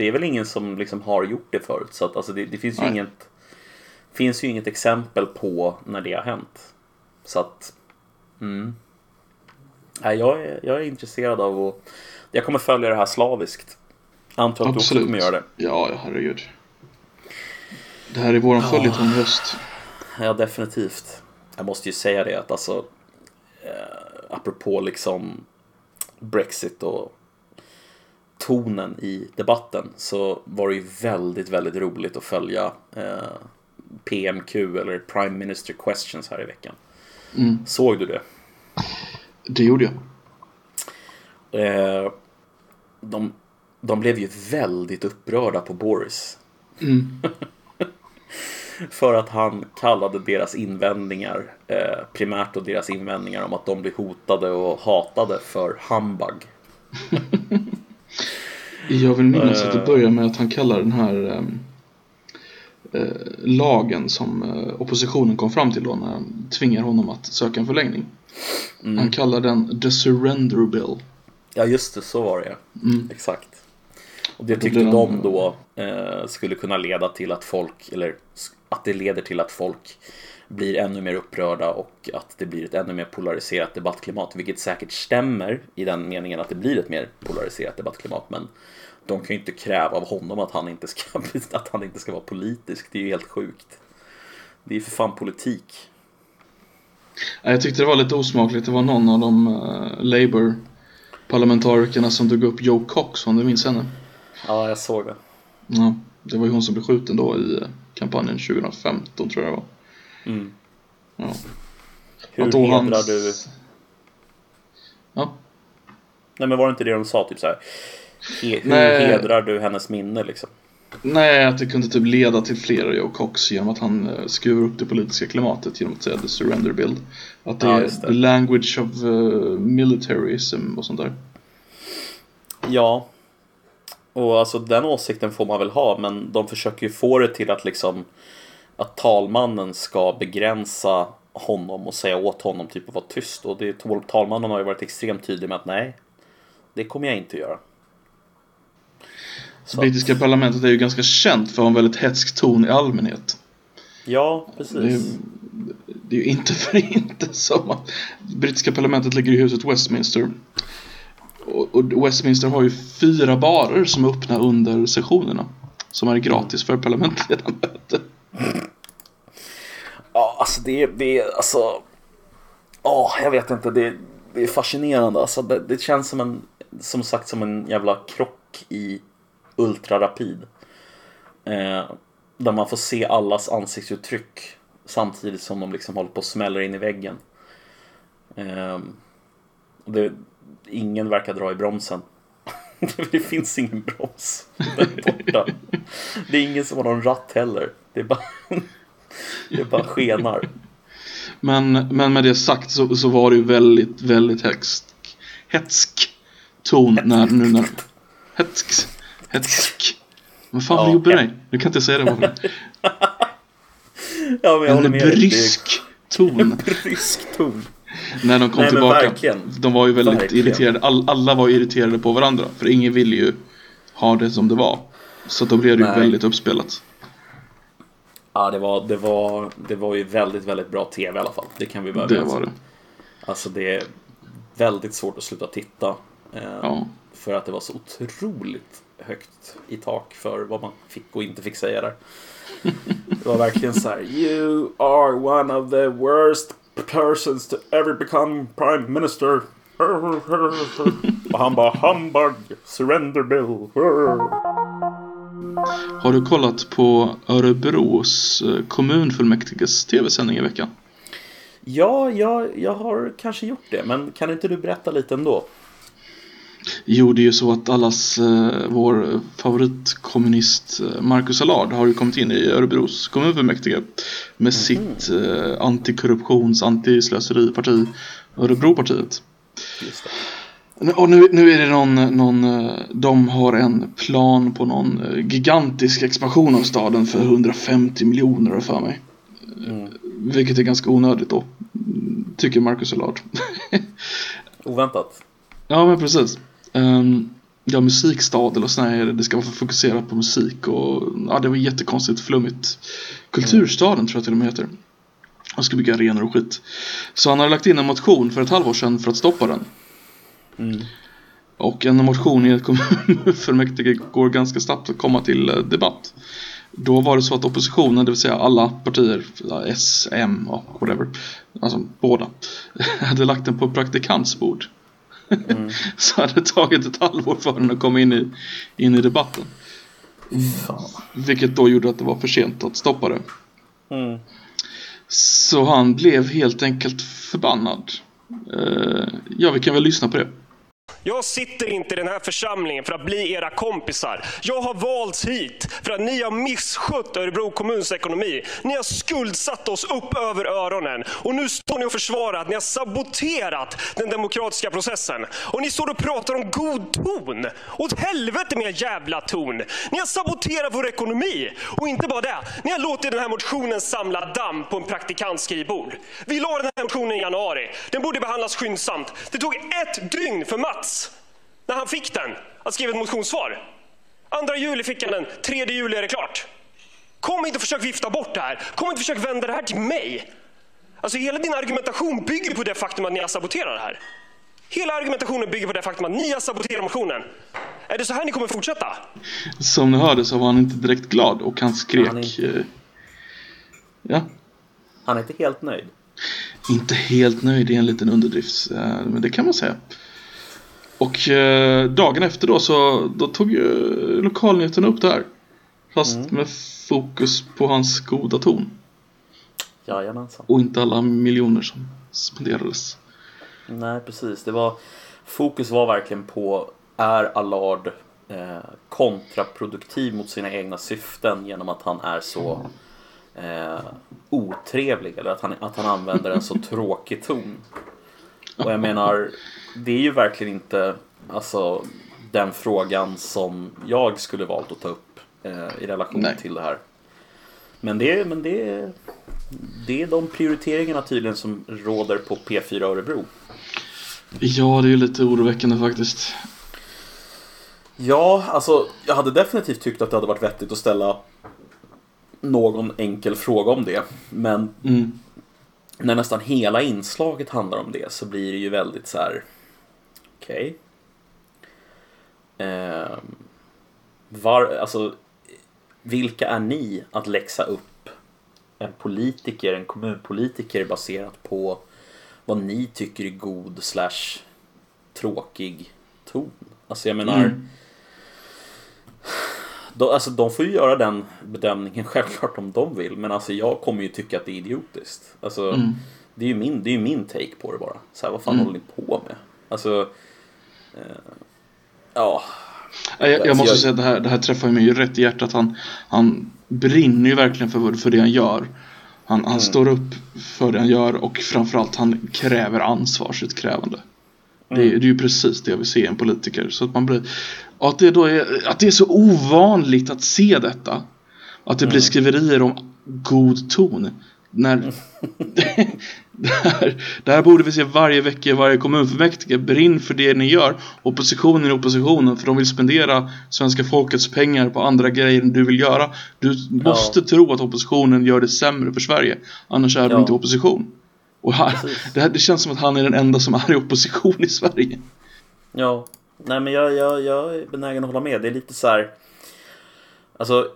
det är väl ingen som liksom har gjort det förut. Så att, alltså, det, det finns, ju inget, finns ju inget exempel på när det har hänt. Så att... Mm. Nej, jag, är, jag är intresserad av att... Jag kommer följa det här slaviskt. Antar att Absolut. du också kommer göra det. Ja, herregud. Det här är våran följetong höst. Ja, definitivt. Jag måste ju säga det att alltså... Eh, apropå liksom Brexit och tonen i debatten så var det ju väldigt, väldigt roligt att följa eh, PMQ eller Prime Minister Questions här i veckan. Mm. Såg du det? Det gjorde jag. Eh, de, de blev ju väldigt upprörda på Boris. Mm. <laughs> För att han kallade deras invändningar, eh, primärt då deras invändningar om att de blir hotade och hatade för humbug. <laughs> Jag vill minnas att det börjar med att han kallar den här äh, lagen som äh, oppositionen kom fram till då när han tvingar honom att söka en förlängning. Mm. Han kallar den The Surrender Bill. Ja just det, så var det mm. Exakt. Och det tyckte de, då eh, skulle kunna leda till att folk, eller att det leder till att folk blir ännu mer upprörda och att det blir ett ännu mer polariserat debattklimat. Vilket säkert stämmer i den meningen att det blir ett mer polariserat debattklimat. Men de kan ju inte kräva av honom att han inte ska, <laughs> att han inte ska vara politisk. Det är ju helt sjukt. Det är ju för fan politik. Jag tyckte det var lite osmakligt. Det var någon av de uh, Labour-parlamentarikerna som tog upp Joe Cox, om du minns henne? Ja, jag såg det. Ja, det var ju hon som blev skjuten då i uh, kampanjen 2015 tror jag det var. Mm. Ja. Hur hedrar hans... du... Ja. Nej men var det inte det de sa typ så här? He hur Nej. hedrar du hennes minne liksom? Nej, att det kunde typ leda till fler Joe Cox genom att han uh, skruvar upp det politiska klimatet genom att säga the surrender bill. Att det ja, är det. the language of uh, militarism och sånt där. Ja. Och alltså den åsikten får man väl ha, men de försöker ju få det till att liksom att talmannen ska begränsa honom och säga åt honom typ att vara tyst. Och det, talmannen har ju varit extremt tydlig med att nej, det kommer jag inte göra. Så Brittiska parlamentet är ju ganska känt för en väldigt hätsk ton i allmänhet. Ja, Det är, precis. det är ju inte för <laughs> inte som att brittiska parlamentet ligger i huset Westminster. Och, och Westminster har ju fyra barer som är öppna under sessionerna. Som är gratis för parlamentsledamöter. Ja, alltså det, det är alltså... Ja, jag vet inte. Det, det är fascinerande. Alltså, det, det känns som en, som sagt, som en jävla krock i ultrarapid. Eh, där man får se allas ansiktsuttryck samtidigt som de liksom håller på och smäller in i väggen. Eh, det, ingen verkar dra i bromsen. <laughs> det finns ingen broms där borta. Det är ingen som har någon ratt heller. Det är bara, <laughs> det är bara skenar. Men, men med det sagt så, så var det ju väldigt, väldigt hätsk, hätsk ton när, nu när, hätsk, hätsk. Vad fan Ja, hä- dig? Du kan inte säga det bara. <laughs> Ja, men jag En brysk ton. En brysk ton. När de kom Nej, tillbaka. verkligen. De var ju väldigt Verkligen. irriterade. All, alla var irriterade på varandra. För ingen ville ju ha det som det var. Så då blev det ju väldigt uppspelat. Ja, det var, det, var, det var ju väldigt, väldigt bra TV i alla fall. Det kan vi vara Det var det. Alltså det är väldigt svårt att sluta titta. Eh, Ja. För att det var så otroligt högt i tak för vad man fick och inte fick säga där. <laughs> Det var verkligen så här. You are one of the worst persons to ever become prime minister. Och han bara humbug, surrender bill. Har du kollat på Örebros eh, kommunfullmäktiges tv-sändning i veckan? Ja, jag, jag har kanske gjort det, men kan inte du berätta lite ändå? Är ju så att allas eh, vår favoritkommunist eh, Marcus Allard har ju kommit in i Örebros kommunfullmäktige med sitt eh, antikorruptions, antislöseriparti Örebropartiet. Just det. Och nu, nu är det någon, någon, eh, de har en plan på någon eh, gigantisk expansion av staden för 150 miljoner för mig. Mm. Vilket är ganska onödigt då, tycker Marcus Allard. <laughs> Oväntat. Ja men precis. Um, ja, musikstad eller sån här, det ska vara fokuserat på musik och ja, det var jättekonstigt flummigt. Kulturstaden tror jag till och med heter. Han ska bygga arenor och skit. Så han har lagt in en motion för ett halvår sedan för att stoppa den. Mm. Och en motion i ett kommunfullmäktige går ganska snabbt att komma till eh, debatt. Då var det så att oppositionen, det vill säga alla partier, S, M och whatever, alltså båda, <laughs> hade lagt den på praktikants bord. Mm. <laughs> Så hade det tagit ett halvår för den att komma in i, in i debatten. Fan. Vilket då gjorde att det var för sent att stoppa det. Mm. Så han blev helt enkelt förbannad. Eh, ja, vi kan väl lyssna på det. Jag sitter inte i den här församlingen för att bli era kompisar. Jag har valts hit för att ni har misskött Örebro kommuns ekonomi. Ni har skuldsatt oss upp över öronen. Och nu står ni och försvarar att ni har saboterat den demokratiska processen. Och ni står och pratar om god ton. Åt helvete med er jävla ton. Ni har saboterat vår ekonomi. Och inte bara det, ni har låtit den här motionen samla damm på en praktikants skrivbord. Vi la den här motionen i januari. Den borde behandlas skyndsamt. Det tog ett dygn för Mats, när han fick den, att skriva ett motionssvar. Andra juli fick han den, tredje juli är det klart. Kom inte och försök vifta bort det här. Kom inte och försök vända det här till mig. Alltså hela din argumentation bygger på det faktum att ni har saboterat det här. Hela argumentationen bygger på det faktum att ni har saboterat motionen. Är det så här ni kommer fortsätta? Som ni hörde så var han inte direkt glad och han skrek... Han är eh, Ja, Han är inte helt nöjd. inte helt nöjd är en liten underdrift, eh, men det kan man säga. Och eh, dagen efter då så då tog ju lokalnyheterna upp det här. Fast med fokus på hans goda ton. Jajamensan. Och inte alla miljoner som spenderades. Nej, precis. Det var, fokus var verkligen på är Allard eh, kontraproduktiv mot sina egna syften genom att han är så eh, otrevlig eller att han, att han använder en så <laughs> tråkig ton. Och jag menar, det är ju verkligen inte alltså, den frågan som jag skulle valt att ta upp eh, i relation Nej. till det här. Men det, men det, det är de prioriteringarna tydligen som råder på P4 Örebro. Ja, det är ju lite oroväckande faktiskt. Ja, alltså jag hade definitivt tyckt att det hade varit vettigt att ställa någon enkel fråga om det. Men Mm. när nästan hela inslaget handlar om det så blir det ju väldigt så här. Okej. Ehm, var, alltså, vilka är ni att läxa upp en politiker, en kommunpolitiker baserat på vad ni tycker är god slash tråkig ton? Alltså jag menar. Mm. De, alltså, de får ju göra den bedömningen <laughs> självklart om de vill. Men alltså jag kommer ju tycka att det är idiotiskt. Alltså, Mm. det är ju min, det är min take på det bara. Så här, vad fan Mm. håller ni på med? Alltså... Ja. Jag, jag måste säga att det här, det här träffar mig ju rätt i hjärtat. Han, han brinner ju verkligen för, för det han gör. Han, han står upp för det han gör och framförallt han kräver ansvarsutkrävande. Det, är- det är ju precis det jag vill se i en politiker. Så att man blir, att, det då är, att det är så ovanligt att se detta. Att det blir skriverier om god ton. När <laughs> det, här, det här borde vi se varje vecka i varje kommunfullmäktige. Brinn för det ni gör. Oppositionen är oppositionen för de vill spendera svenska folkets pengar på andra grejer än du vill göra. Du måste tro att oppositionen gör det sämre för Sverige. Annars är du Ja. inte opposition. Och här, det, här, det känns som att han är den enda som är i opposition i Sverige. Ja. Nej men jag, jag, jag är benägen att hålla med. Det är lite så här. Alltså,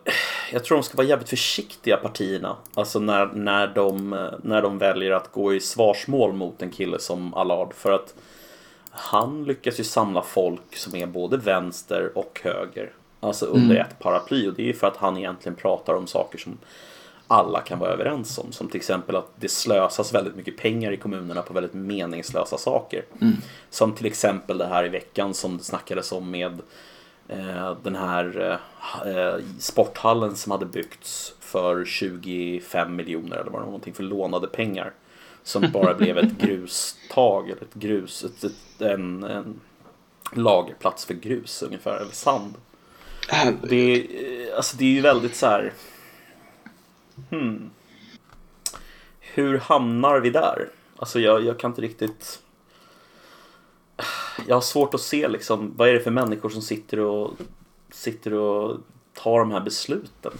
jag tror de ska vara jävligt försiktiga partierna. Alltså när, när, de, när de väljer att gå i svarsmål mot en kille som Allard. För att han lyckas ju samla folk som är både vänster och höger. Alltså under ett paraply. Och det är ju för att han egentligen pratar om saker som alla kan vara överens om. Som till exempel att det slösas väldigt mycket pengar i kommunerna på väldigt meningslösa saker. Som till exempel det här i veckan som det snackades om med den här eh, sporthallen som hade byggts för 25 miljoner eller vad det var någonting för lånade pengar. Som bara <laughs> blev ett grustag eller ett grus, ett, ett, en, en lagerplats för grus ungefär, eller sand. Det är, eh, alltså det är ju väldigt så här. Hmm. Hur hamnar vi där? Alltså jag, jag kan inte riktigt. Jag har svårt att se liksom vad är det för människor som sitter och sitter och tar de här besluten.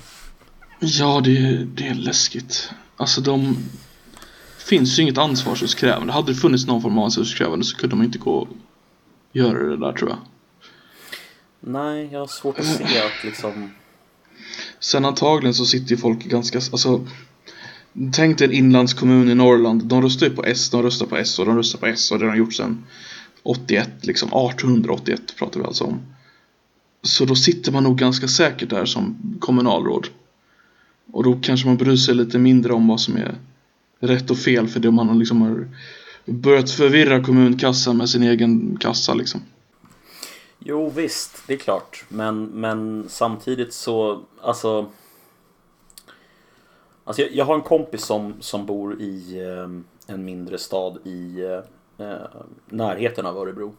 Ja, det, det är läskigt. Alltså de... finns ju inget ansvarsutkrävande. Hade det funnits någon form av ansvarsutkrävande så kunde man inte gå och göra det där tror jag. Nej, jag har svårt att se att liksom. Sen antagligen så sitter ju folk ganska, alltså Tänk dig en inlandskommun i Norrland, de röstar ju på S, de röstar på S och de röstar på S och det har de gjort sedan 81 liksom, 1881 pratar vi alltså om. Så då sitter man nog ganska säkert där som kommunalråd. Och då kanske man bryr sig lite mindre om vad som är rätt och fel för det man liksom har börjat förvirra kommunkassan med sin egen kassa liksom. Jo visst, det är klart. Men, men samtidigt så, alltså. Alltså jag, jag har en kompis som, som bor i eh, en mindre stad i eh, Eh, närheten av Örebro.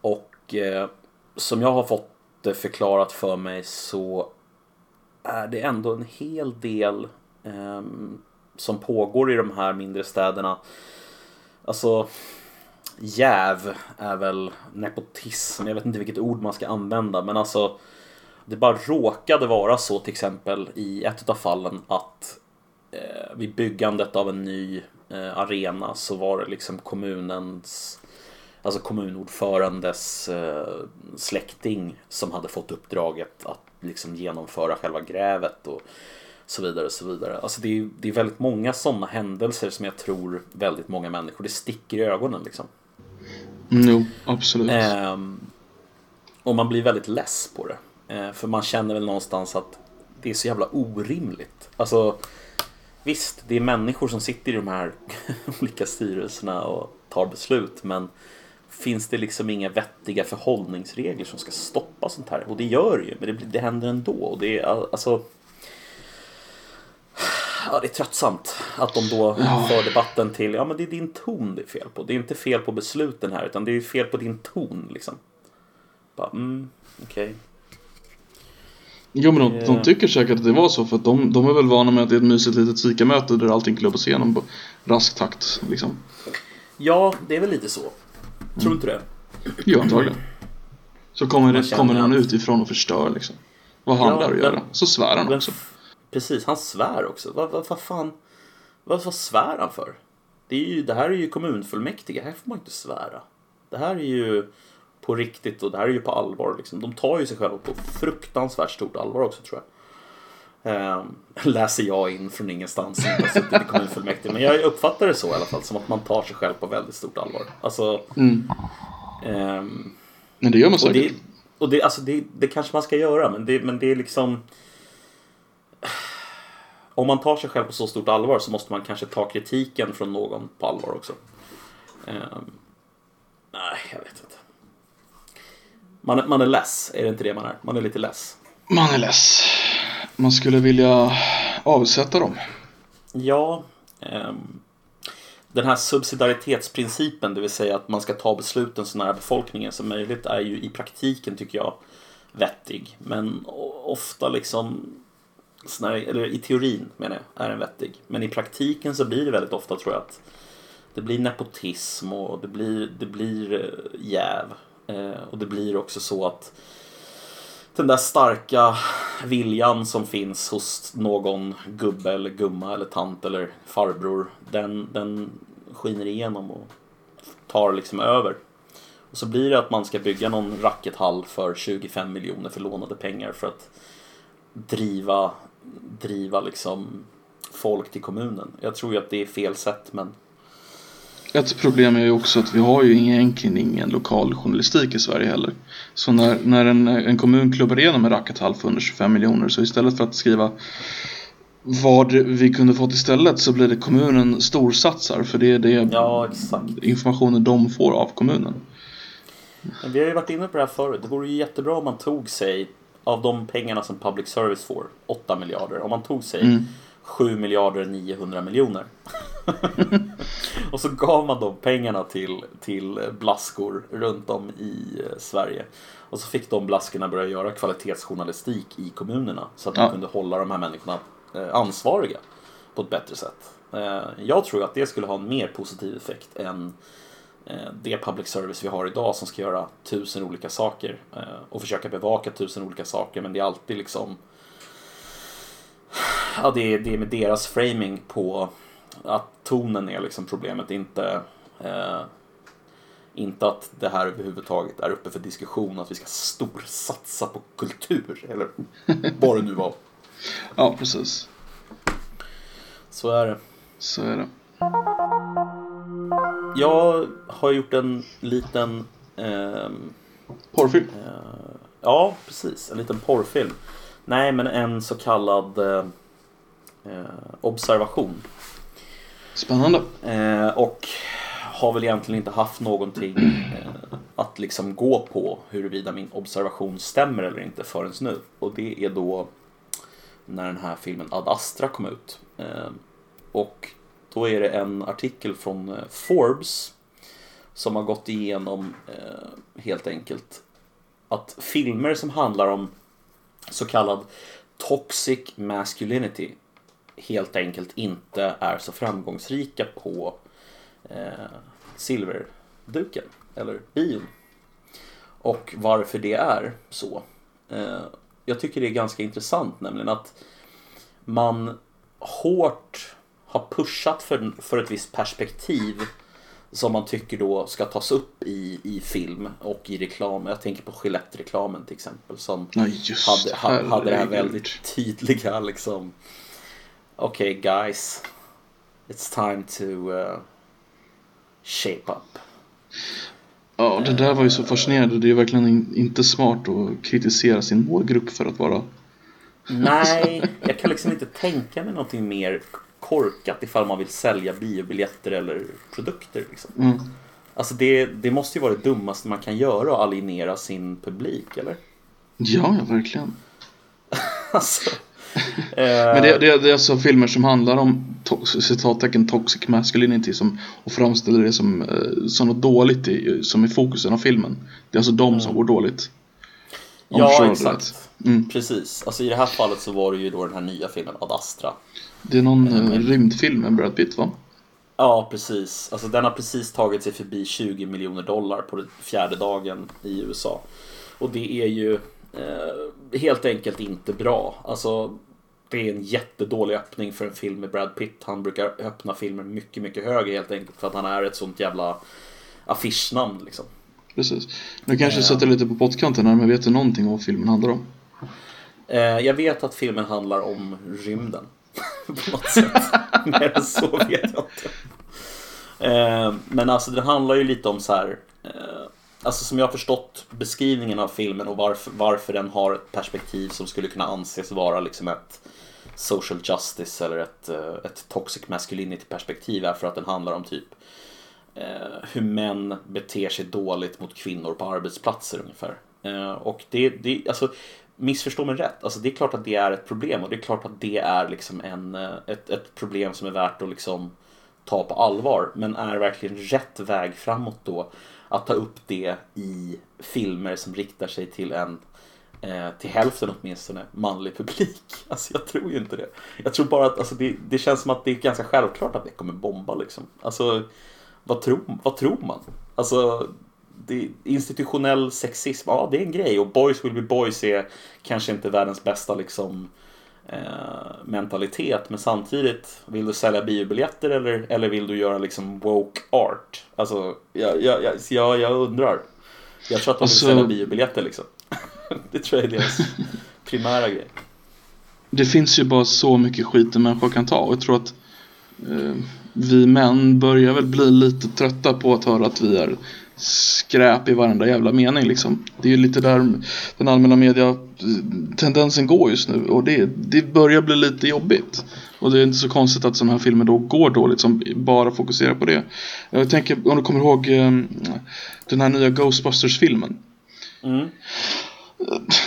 Och eh, som jag har fått det förklarat för mig så är det ändå en hel del eh, som pågår i de här mindre städerna. Alltså jäv är väl nepotism. Jag vet inte vilket ord man ska använda men alltså det bara råkade vara så till exempel i ett av fallen att eh, vid byggandet av en ny eh, arena så var det liksom kommunens Alltså kommunordförandes eh, släkting som hade fått uppdraget att liksom genomföra själva grävet och så vidare så vidare. Alltså det är, det är väldigt många sådana händelser som jag tror väldigt många människor, det sticker i ögonen liksom. Mm, jo, absolut. Ehm, och man blir väldigt less på det. Ehm, för man känner väl någonstans att det är så jävla orimligt. Alltså, visst, det är människor som sitter i de här <laughs> olika styrelserna och tar beslut, men finns det liksom inga vettiga förhållningsregler som ska stoppa sånt här? Och det gör det ju, men det, blir- det händer ändå. Och det är alltså... Ja, det är tröttsamt att de då för debatten till, ja men det är din ton det är fel på. Det är inte fel på besluten här, utan det är fel på din ton liksom. Bara, mm, okej. Jo men de, Eh. de tycker säkert att det var så för att de, de är väl vana med att det är ett mysigt litet fikamöte där allting klubbas igenom på rask takt liksom. Ja, det är väl lite så. Tror du inte det? Jo antagligen. Så kommer, det, kommer att- utifrån och förstör liksom. Vad har han Ja, där att göra? Så svär han också. precis, han svär också. Vad, vad, vad fan, vad, vad svär han för? Det, är ju, det här är ju kommunfullmäktige, här får man inte svära. Det här är ju på riktigt och det här är ju på allvar. Liksom. De tar ju sig själva på fruktansvärt stort allvar också tror jag. Ehm, läser jag in från ingenstans, jag har suttit i kommunfullmäktige. Men jag uppfattar det så i alla fall, som att man tar sig själv på väldigt stort allvar. Alltså, Mm. ehm, Men det gör man och säkert. det, och det, alltså det, det kanske man ska göra, men det, men det är liksom... Om man tar sig själv på så stort allvar så måste man kanske ta kritiken från någon på allvar också. Ehm, nej, jag vet inte. Man, man är less, är det inte det man är? Man är lite less. Man är less. Man skulle vilja avsätta dem. Ja, ehm, den här subsidiaritetsprincipen, det vill säga att man ska ta besluten så nära befolkningen som möjligt, är ju i praktiken, tycker jag, vettig. Men ofta liksom, eller i teorin menar jag, är den vettig. Men i praktiken så blir det väldigt ofta, tror jag, att det blir nepotism och det blir, det blir eh, jäv. Eh, och det blir också så att den där starka viljan som finns hos någon gubbe eller gumma eller tant eller farbror, den, den skiner igenom och tar liksom över. Och så blir det att man ska bygga någon rackethall för 25 miljoner för lånade pengar för att driva, driva liksom folk till kommunen. Jag tror ju att det är fel sätt men ett problem är ju också att vi har ju egentligen ingen lokal journalistik i Sverige heller. Så när, när en, en kommun klubbar igenom en rackethall för 125 miljoner så istället för att skriva vad vi kunde fått istället så blir det kommunen storsatsar för det är det ja, informationen de får av kommunen. Men vi har ju varit inne på det här förut. Det vore ju jättebra om man tog sig av de pengarna som public service får, 8 miljarder, om man tog sig Mm. 7 miljarder 900 miljoner. <laughs> och så gav man de pengarna till, till blaskor runt om i eh, Sverige. Och så fick de blaskorna börja göra kvalitetsjournalistik i kommunerna så att de Ja. kunde hålla de här människorna eh, ansvariga på ett bättre sätt. Eh, Jag tror att det skulle ha en mer positiv effekt än det public service vi har idag som ska göra tusen olika saker och försöka bevaka tusen olika saker men det är alltid liksom Ja, det är, det är med deras framing på att tonen är liksom problemet, inte eh, inte att det här överhuvudtaget är uppe för diskussion, att vi ska storsatsa på kultur, eller <laughs> vad det nu var. Ja, precis. Så är det. Så är det. Jag har gjort en liten ehm, Porrfilm. Ja, precis. En liten porrfilm. Nej, men en så kallad eh, eh, observation. Spännande. Eh, och har väl egentligen inte haft någonting eh, att liksom gå på huruvida min observation stämmer eller inte förrän nu. Och det är då när den här filmen Ad Astra kom ut. Eh, och då är det en artikel från eh, Forbes som har gått igenom helt enkelt att filmer som handlar om så kallad toxic masculinity helt enkelt inte är så framgångsrika på eh, silverduken eller bion. Och varför det är så. Eh, jag tycker det är ganska intressant nämligen att man hårt har pushat för, för ett visst perspektiv som man tycker då ska tas upp i, i film och i reklam. Jag tänker på Gillette-reklamen till exempel som just hade, ha, hade det här väldigt tydliga liksom Okej guys It's time to uh, shape up. Ja, det där var ju så fascinerande. Det är ju verkligen in, inte smart att kritisera sin målgrupp för att vara... Nej, jag kan liksom inte tänka mig någonting mer korkat ifall man vill sälja biobiljetter eller produkter. Liksom. Mm. Alltså det, det måste ju vara det dummaste man kan göra att alienera sin publik, eller? Ja, ja, verkligen. <laughs> Alltså, <laughs> Men det, det, det är alltså filmer som handlar om to- citattecken toxic masculinity som, och framställer det som, eh, som något dåligt i, som är fokusen av filmen. Det är alltså de som går dåligt. Om ja, exakt. Mm. Precis. Alltså i det här fallet så var det ju då den här nya filmen Ad Astra. Det är någon eh, rymdfilm med Brad Pitt va? Ja, precis. Alltså den har precis tagit sig förbi 20 miljoner dollar på den fjärde dagen i USA. Och det är ju eh, helt enkelt inte bra. Alltså, det är en jättedålig öppning för en film med Brad Pitt. Han brukar öppna filmer mycket, mycket högre helt enkelt för att han är ett sånt jävla affischnamn liksom. Precis. Nu kanske jag sätter lite på pottkanten här, men vet du någonting om vad filmen handlar om? Eh, jag vet att filmen handlar om rymden på något sätt. <laughs> Mer än så vet jag inte. Eh, men alltså den handlar ju lite om så här. Eh, alltså som jag har förstått beskrivningen av filmen och varför, varför den har ett perspektiv som skulle kunna anses vara liksom ett social justice eller ett, eh, ett toxic masculinity perspektiv är för att den handlar om typ eh, hur män beter sig dåligt mot kvinnor på arbetsplatser ungefär. Eh, och det, det, alltså missförstå mig rätt, alltså det är klart att det är ett problem och det är klart att det är liksom en, eh, ett, ett problem som är värt att liksom ta på allvar. Men är verkligen rätt väg framåt då att ta upp det i filmer som riktar sig till en eh, till hälften åtminstone manlig publik. <laughs> Alltså jag tror ju inte det. Jag tror bara att alltså, det, det känns som att det är ganska självklart att det kommer bomba liksom. Alltså vad tror, vad tror man? Alltså det, institutionell sexism, ja det är en grej och boys will be boys är kanske inte världens bästa liksom eh, mentalitet men samtidigt vill du sälja biobiljetter eller, eller vill du göra liksom woke art? Alltså jag, jag, jag, jag, undrar. Jag tror att de vill Alltså- sälja biobiljetter liksom. <laughs> det tror jag är deras primära grej. Det finns ju bara så mycket skit en människa kan ta och jag tror att eh, vi män börjar väl bli lite trötta på att höra att vi är skräp i varenda jävla mening liksom. Det är ju lite där den allmänna media eh, tendensen går just nu och det, det börjar bli lite jobbigt. Och det är inte så konstigt att sådana här filmer då går dåligt som bara fokuserar på det. Jag tänker om du kommer ihåg ehm, den här nya Ghostbusters-filmen Mm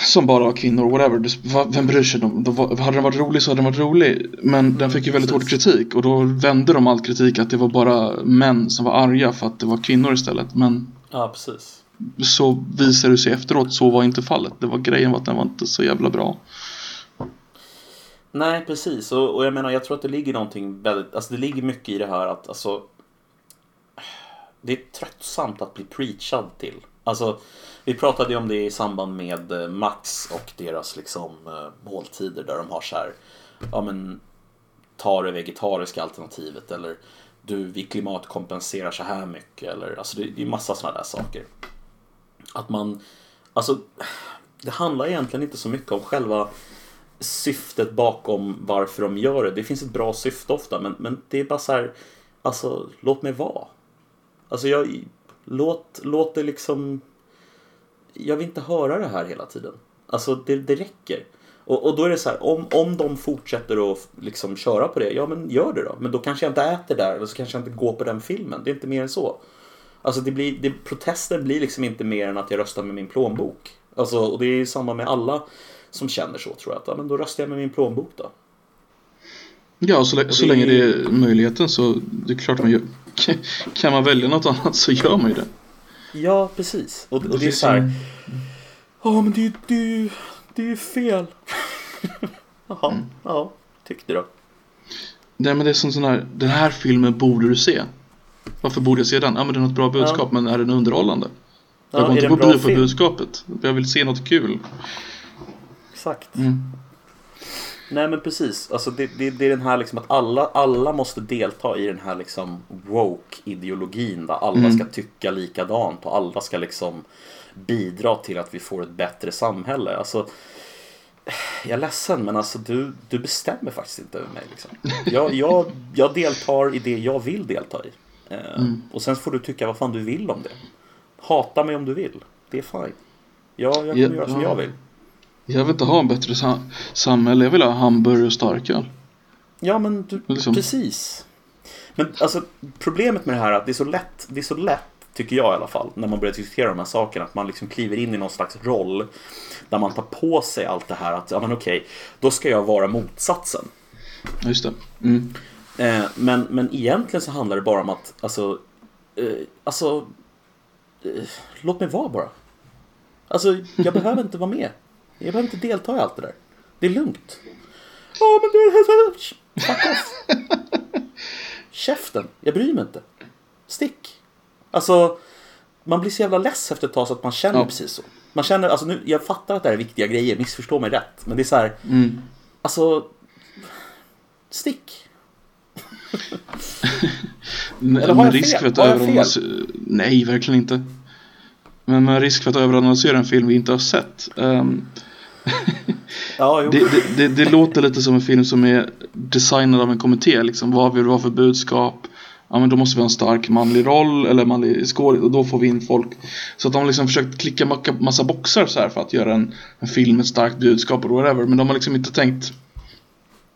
som bara var kvinnor, whatever. Vem bryr sig? De, de, var- hade den varit rolig så hade den varit rolig. Men den fick ju väldigt hård kritik och då vände de all kritik att det var bara män som var arga för att det var kvinnor istället. Men Ja, precis. så visade det sig efteråt, så var inte fallet. Det var grejen var att den var inte så jävla bra. Nej, precis. Och, och jag menar, jag tror att det ligger någonting väldigt, alltså det ligger mycket i det här att alltså det är tröttsamt att bli preachad till. Alltså, vi pratade ju om det i samband med eh, Max och deras liksom eh, måltider där de har så här, ja men ta det vegetariska alternativet eller du, vi klimatkompenserar så här mycket eller alltså det, det är massa sådana där saker. Att man, alltså det handlar egentligen inte så mycket om själva syftet bakom varför de gör det. Det finns ett bra syfte ofta men, men det är bara så här, alltså låt mig vara. Alltså jag, låt, låt det liksom, jag vill inte höra det här hela tiden. Alltså det, det räcker. Och, och då är det så här, om, om de fortsätter att liksom köra på det, ja men gör det då. Men då kanske jag inte äter där, eller så kanske jag inte går på den filmen. Det är inte mer än så. Alltså det blir, det, protesten blir liksom inte mer än att jag röstar med min plånbok. Alltså, och det är ju samma med alla som känner så tror jag. Att, ja, men då röstar jag med min plånbok då. Ja, så, så det- länge det är möjligheten så det är klart man gör. Kan man välja något annat så gör man ju det. Ja, precis. Och, och det är så här. Ja, men det, det, det är ju fel. <laughs> Jaha, ja, tyckte då. Nej men det är som sån här, den här filmen borde du se. Varför borde jag se den? Ja men den har ett bra budskap men är den underhållande? jag Ja, går är inte det på bio för budskapet. Jag vill se något kul. Exakt. Mm. Nej men precis, alltså det, det, det är den här liksom att alla, alla måste delta i den här liksom woke-ideologin där alla Mm. ska tycka likadant och alla ska liksom bidra till att vi får ett bättre samhälle. Alltså, jag är ledsen men alltså du, du bestämmer faktiskt inte över mig. Liksom. Jag, jag, jag deltar i det jag vill delta i. Eh, Mm. Och sen får du tycka vad fan du vill om det. Hata mig om du vill. Det är fine. Jag, jag kommer Ja, göra som ja. jag vill. Jag vill inte ha en bättre sa- samhälle. Jag vill ha hamburgare och starköl. Ja men du, Liksom. precis. Men alltså problemet med det här är att det är så lätt, det är så lätt tycker jag i alla fall, när man börjar diskutera de här sakerna, att man liksom kliver in i någon slags roll där man tar på sig allt det här att, ja men okej, då ska jag vara motsatsen. Just det. Mm. Eh, men, men egentligen så handlar det bara om att, alltså, eh, alltså, eh, låt mig vara bara. Alltså, jag behöver inte vara med. Jag behöver inte delta i allt det där. Det är lugnt. Ja, men det... <laughs> Fuck off. Käften. Jag bryr mig inte. Stick. Alltså, man blir så jävla less efter ett tag så att man känner Ja. precis så. Man känner, alltså nu, jag fattar att det här är viktiga grejer, missförstå mig rätt. Men det är så här, Mm. alltså, stick. <laughs> Eller har jag risk fel? för att överanalysera... Nej, verkligen inte. Men med risk för att överanalysera en film vi inte har sett. ehm, Ja, det, det, det, det låter lite som en film som är designad av en kommitté. Liksom. Vad vill vi ha för budskap? Ja, men då måste vi ha en stark manlig roll eller manlig skådis och då får vi in folk. Så att de har liksom försökt klicka massa boxar så här för att göra en, en film med ett starkt budskap och whatever. Men de har liksom inte tänkt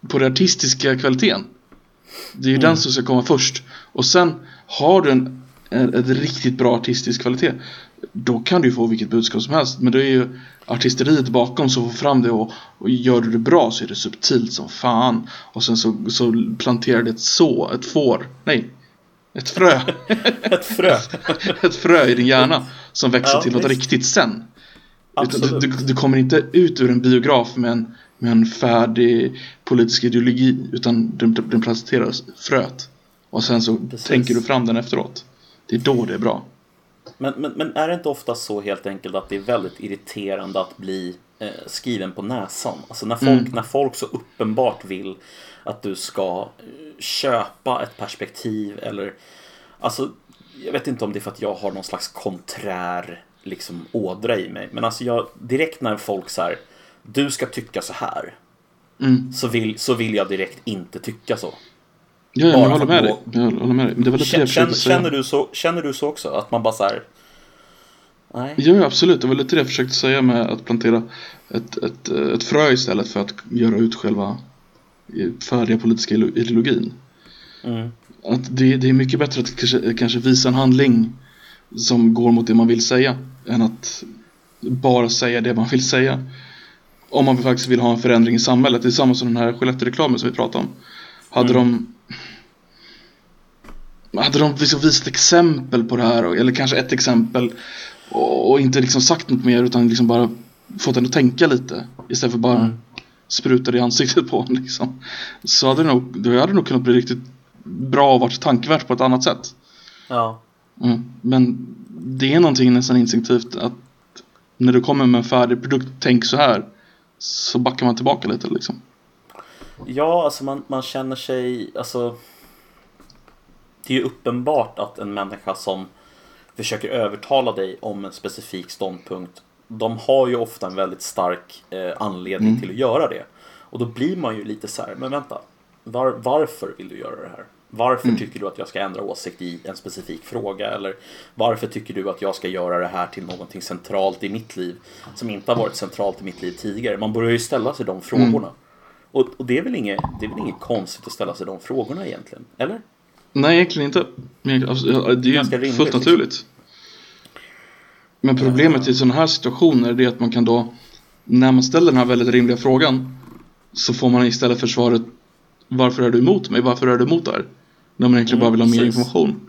på den artistiska kvaliteten. Det är ju den som ska komma först. Och sen har du en, en, en riktigt bra artistisk kvalitet. Då kan du få vilket budskap som helst. Men det är ju artisteriet bakom som får fram det och, och gör du det bra så är det subtilt som fan. Och sen så, så planterar det ett så, ett får, nej, ett frö. <laughs> Ett frö. <laughs> ett frö i din hjärna som växer Ja, till något visst. riktigt sen. Du, du, du kommer inte ut ur en biograf med en, med en färdig politisk ideologi utan den, den presenteras fröet. Och sen så Precis. tänker du fram den efteråt. Det är då det är bra. Men, men, men är det inte ofta så helt enkelt att det är väldigt irriterande att bli eh, skriven på näsan? Alltså när folk, när folk så uppenbart vill att du ska eh, köpa ett perspektiv eller Alltså jag vet inte om det är för att jag har någon slags konträr liksom ådra i mig. Men alltså jag, direkt när folk så här Du ska tycka så här Mm. så, vill, så vill jag direkt inte tycka så. Ja, jag håller med dig. Jag håller med dig. Det var lite Känner, jag säga. känner, du så, känner du så också? Att man bara så här Nej. Ja, absolut. Det var lite det jag försökte säga med att plantera ett, ett, ett frö istället för att göra ut själva färdiga politiska ideologin. Mm. Att det, det är mycket bättre att kanske, kanske visa en handling som går mot det man vill säga än att bara säga det man vill säga. Om man faktiskt vill ha en förändring i samhället. Det är samma som den här Skellefteå-reklamen som vi pratade om. Hade de hade de liksom visat exempel på det här eller kanske ett exempel och, inte liksom sagt något mer utan liksom bara fått en att tänka lite istället för bara Mm. spruta det i ansiktet på en liksom. Så hade det nog, då hade det nog kunnat bli riktigt bra och varit tankvärt på ett annat sätt. Ja. Mm. Men det är någonting nästan instinktivt att när du kommer med en färdig produkt, tänk så här. Så backar man tillbaka lite liksom. Ja, alltså man, man känner sig, alltså Det är ju uppenbart att en människa som försöker övertala dig om en specifik ståndpunkt De har ju ofta en väldigt stark eh, anledning Mm. till att göra det Och då blir man ju lite så här, men vänta var, Varför vill du göra det här? Varför Mm. tycker du att jag ska ändra åsikt i en specifik fråga? Eller varför tycker du att jag ska göra det här till någonting centralt i mitt liv som inte har varit centralt i mitt liv tidigare? Man börjar ju ställa sig de frågorna. Och, och det, är väl inget, det är väl inget konstigt att ställa sig de frågorna egentligen? Eller? Nej, egentligen inte. Alltså, det är Ganska ju rimligt, fullt liksom. naturligt. Men problemet i sådana här situationer är att man kan då, när man ställer den här väldigt rimliga frågan, så får man istället för svaret Varför är du emot mig? Varför är du emot det här? När man egentligen Mm, bara vill ha mer precis. information.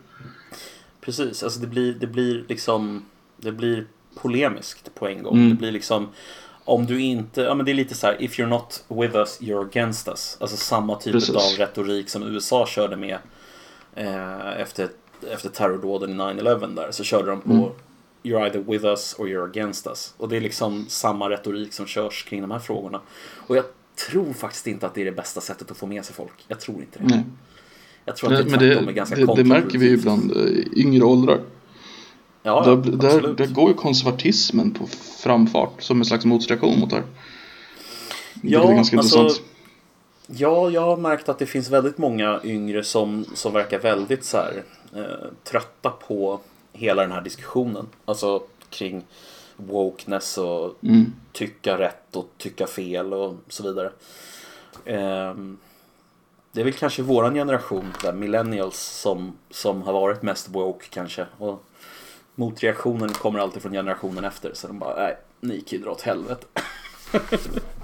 Precis, alltså det blir, det blir liksom Det blir polemiskt på en gång. Mm. Det blir liksom Om du inte, ja men det är lite så här If you're not with us, you're against us. Alltså samma typ Precis. av retorik som USA körde med eh, efter, efter terrordåden i 9-11 där. Så körde de på Mm. You're either with us or you're against us. Och det är liksom samma retorik som körs kring de här frågorna. Och jag tror faktiskt inte att det är det bästa sättet att få med sig folk. Jag tror inte det. Nej. Jag tror att det Men det, tvärtom är ganska det, det märker vi ju bland eh, yngre åldrar. Ja, ja, där, där, där går ju konservatismen på framfart som en slags motreaktion mot det här. Ja, det är ganska alltså, intressant. Ja, jag har märkt att det finns väldigt många yngre som, som verkar väldigt så här, eh, trötta på hela den här diskussionen. Alltså kring wokeness och Mm. tycka rätt och tycka fel och så vidare. Ehm, det är väl kanske våran generation, där millennials, som, som har varit mest woke kanske. Och motreaktionen kommer alltid från generationen efter. Så de bara, nej, ni kan ju dra åt helvete. <laughs>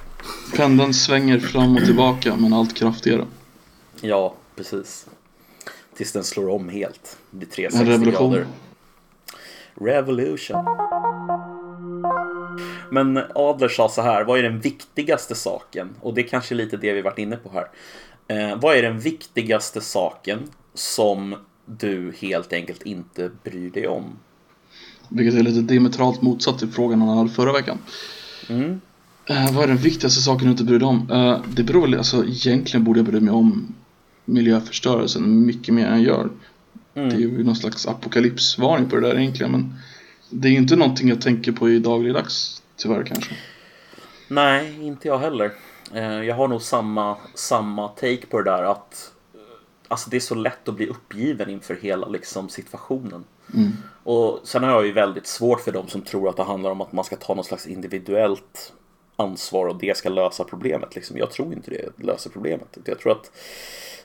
Pendeln svänger fram och tillbaka men allt kraftigare. Ja, precis. Tills den slår om helt. Det blir 360 En revolution. grader. Revolution. Men Adler sa så här, vad är den viktigaste saken? Och det är kanske lite det vi varit inne på här. Eh, vad är den viktigaste saken som du helt enkelt inte bryr dig om? Vilket är lite diametralt motsatt till frågan han hade förra veckan. Mm. Eh, vad är den viktigaste saken du inte bryr dig om? Eh, det beror väl, alltså egentligen borde jag bry mig om miljöförstörelsen mycket mer än jag gör. Mm. Det är ju någon slags apokalypsvarning på det där egentligen men det är ju inte någonting jag tänker på i dagligdags tyvärr kanske. Nej, inte jag heller. Eh, Jag har nog samma, samma take på det där att Alltså det är så lätt att bli uppgiven inför hela liksom, situationen. Mm. Och sen har jag ju väldigt svårt för de som tror att det handlar om att man ska ta någon slags individuellt ansvar och det ska lösa problemet. Liksom. Jag tror inte det löser problemet. Jag tror att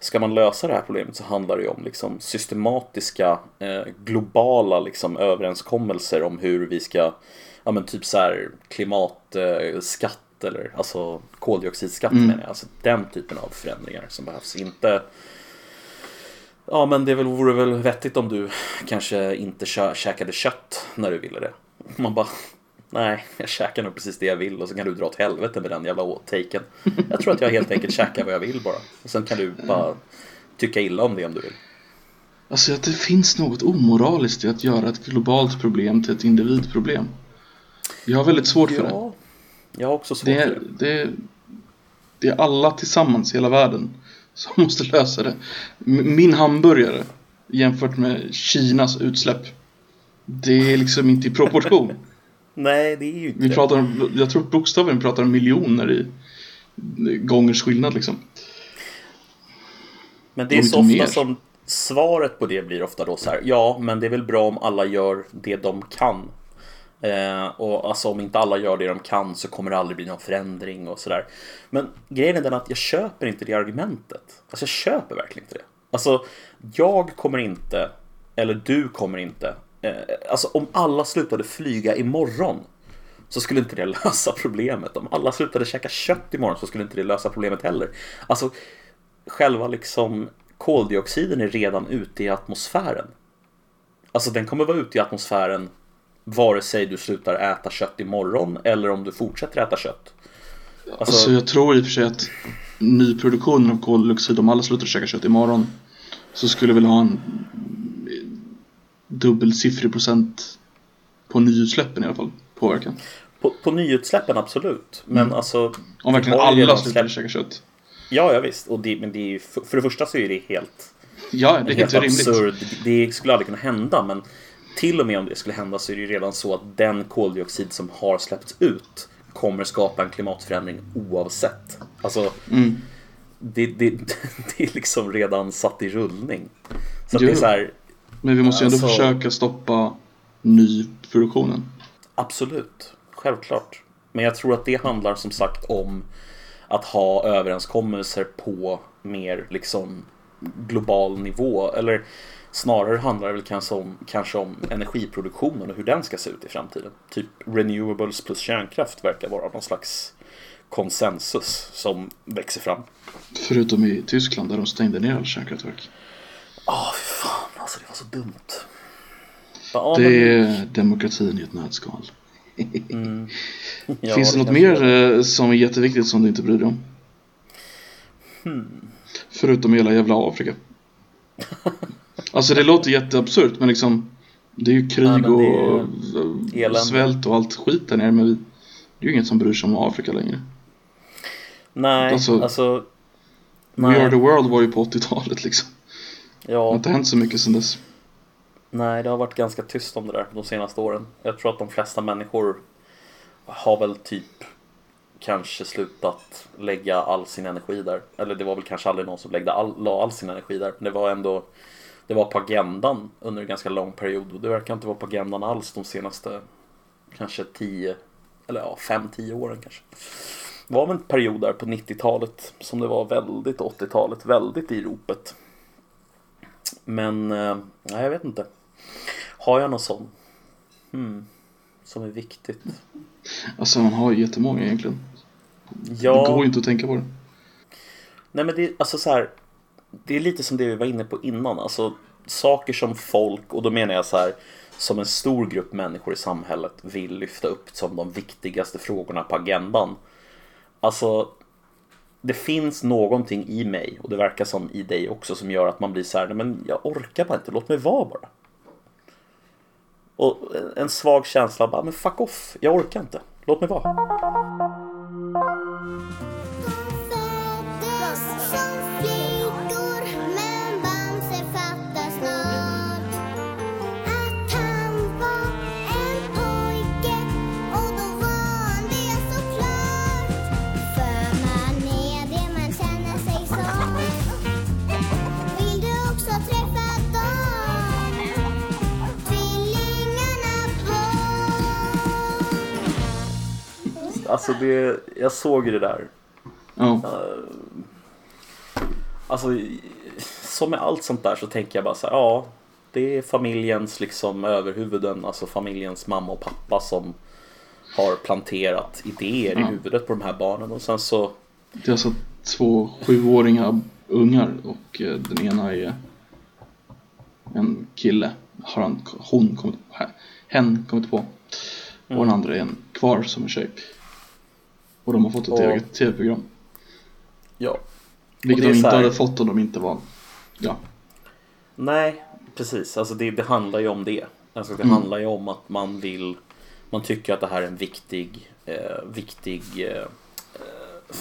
ska man lösa det här problemet så handlar det om liksom, systematiska eh, globala liksom, överenskommelser om hur vi ska, ja men typ så här klimatskatt eller alltså koldioxidskatt Mm. menar jag. Alltså den typen av förändringar som behövs. Inte Ja men det väl, vore väl vettigt om du kanske inte kö- käkade kött när du ville det. Man bara Nej, jag käkar nog precis det jag vill och så kan du dra åt helvete med den jävla taken. Jag tror att jag helt enkelt käkar vad jag vill bara. Och sen kan du bara tycka illa om det om du vill. Alltså att det finns något omoraliskt i att göra ett globalt problem till ett individproblem. Jag har väldigt svårt för det. Ja, jag har också svårt Det för är, det. det, det är alla tillsammans i hela världen som <laughs> måste lösa det. Min hamburgare jämfört med Kinas utsläpp. Det är liksom inte i proportion. Nej, det är ju inte Vi pratar jag tror bokstavligen pratar om miljoner i gångers skillnad liksom. Men det är Om så ofta mer. som svaret på det blir ofta då så här. Ja, men det är väl bra om alla gör det de kan. Eh, och alltså om inte alla gör det de kan så kommer det aldrig bli någon förändring och sådär. Men grejen är den att jag köper inte det argumentet. Alltså jag köper verkligen inte det. Alltså jag kommer inte, eller du kommer inte. Eh, alltså om alla slutade flyga imorgon så skulle inte det <laughs> lösa problemet. Om alla slutade käka kött imorgon så skulle inte det lösa problemet heller. Alltså själva liksom koldioxiden är redan ute i atmosfären. Alltså den kommer vara ute i atmosfären vare sig du slutar äta kött imorgon eller om du fortsätter äta kött. Alltså, Alltså jag tror i och för sig att nyproduktionen av koldioxid, om alla slutar käka kött imorgon så skulle väl ha en dubbelsiffrig procent på nyutsläppen i alla fall, påverkan. på, på nyutsläppen absolut. Men alltså. Mm. Om vi verkligen alla släppt- käka kött. Ja, ja visst. Och det, men det är ju, för för det första så är det helt Ja, det är helt helt rimligt. absurd. Det skulle aldrig kunna hända, men till och med om det skulle hända så är det ju redan så att den koldioxid som har släppts ut kommer skapa en klimatförändring oavsett. Alltså, Mm. det, det, <laughs> det är liksom redan satt i rullning. Så det är så här, Men vi måste ju ändå Alltså- försöka stoppa nyproduktionen. absolut, självklart. Men jag tror att det handlar som sagt om att ha överenskommelser på mer liksom global nivå. Eller snarare handlar det väl kanske om, kanske om energiproduktionen och hur den ska se ut i framtiden. Typ renewables plus kärnkraft verkar vara någon slags konsensus som växer fram. Förutom i Tyskland där de stängde ner alla kärnkraftverk. Ja, fy fan alltså det var så dumt. Ja, Det men- är demokratin i ett nötskal. <laughs> ja, Finns det något kanske mer är. eh, som är jätteviktigt som du inte bryr dig om? Förutom hela jävla Afrika. <laughs> Alltså det låter jätteabsurt men liksom Det är ju krig Ja, men det och ju elände. svält och allt skit där nere men vi, det är ju inget som bryr sig om Afrika längre. Nej, Alltså- alltså... We are the nej, world var ju på 80-talet liksom. Det har ja, inte hänt så mycket sedan dess. nej, det har varit ganska tyst om det där de senaste åren. Jag tror att de flesta människor har väl typ kanske slutat lägga all sin energi där. Eller det var väl kanske aldrig någon som läggde all, la all sin energi där. Men det var ändå det var på agendan under en ganska lång period och det verkar inte vara på agendan alls de senaste kanske 10 eller ja 5-10 åren kanske. Det var väl en period där på 90-talet som det var väldigt 80-talet, väldigt i ropet. Men eh, nej, jag vet inte. Har jag någon sån? Hmm, som är viktigt? Alltså man har ju jättemånga egentligen. Ja. Det går ju inte att tänka på det. Nej men det är alltså så här. Det är lite som det vi var inne på innan. Alltså saker som folk, och då menar jag så här. Som en stor grupp människor i samhället vill lyfta upp som de viktigaste frågorna på agendan. Alltså det finns någonting i mig och det verkar som i dig också som gör att man blir så här, nej men jag orkar bara inte, låt mig vara bara. Och en svag känsla bara, men fuck off, jag orkar inte. Låt mig vara. Alltså det, jag såg ju det där. Ja. Alltså, som med allt sånt där så tänker jag bara så här, ja, det är familjens liksom överhuvuden, alltså familjens mamma och pappa som har planterat idéer i Ja. huvudet på de här barnen och sen så, Det är alltså två sjuåringar ungar och eh, den ena är en kille. Har han, hon kommit på, hen kommit på. Och den andra är en kvar som är tjej. Och de har fått ett Och- eget tv-program. ja. Vilket de inte här- hade fått om de inte var, ja. Nej, precis. Alltså det, det handlar ju om det. Alltså det Mm. handlar ju om att man vill, man tycker att det här är en viktig, eh, viktig eh, eh,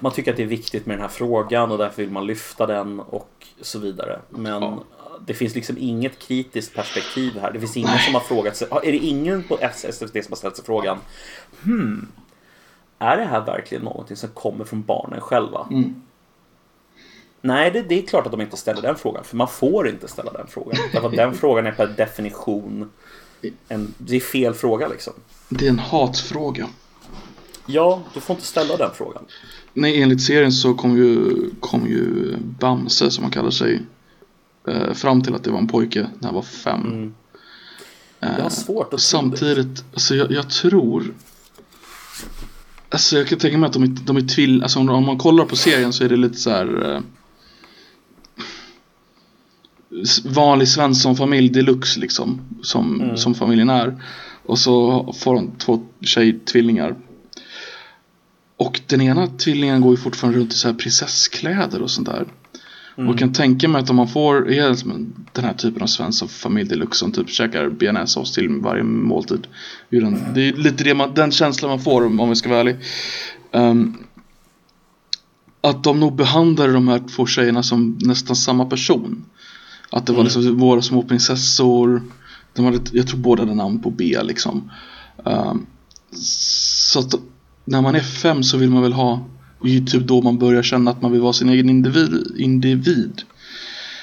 man tycker att det är viktigt med den här frågan och därför vill man lyfta den och så vidare. Men Ja. Det finns liksom inget kritiskt perspektiv här. Det finns ingen som har frågat sig. Är det ingen på SSD som har ställt sig frågan Hmm, är det här verkligen någonting som kommer från barnen själva? Mm. Nej, det, det är klart att de inte ställer den frågan. För man får inte ställa den frågan. Därför att den frågan är per definition en, det är fel fråga liksom. Det är en hatfråga. Ja, du får inte ställa den frågan. Nej, enligt serien så kom ju, kom ju Bamse, som han kallar sig, fram till att det var en pojke när han var fem. Mm. Jag har svårt att tro. Samtidigt, alltså jag, jag tror Alltså jag kan tänka mig att de är, de är tvill, alltså om, om man kollar på serien så är det lite så här eh, Vanlig Svensson-familj deluxe liksom Som, Mm. som familjen är Och så får de två tjejtvillingar Och den ena tvillingen går ju fortfarande runt i så här prinsesskläder och sånt där Mm. och kan tänka mig att om man får den här typen av Svensson familj deluxe som typ käkar bearnaisesås till varje måltid. Det är lite det man, den känslan man får om vi ska vara ärlig. Ehm, att de nog behandlade de här två tjejerna som nästan samma person. Att det var liksom våra små prinsessor. De hade, jag tror båda hade namn på B liksom. Ehm, så att när man är fem så vill man väl ha och det är typ då man börjar känna att man vill vara sin egen individ. individ.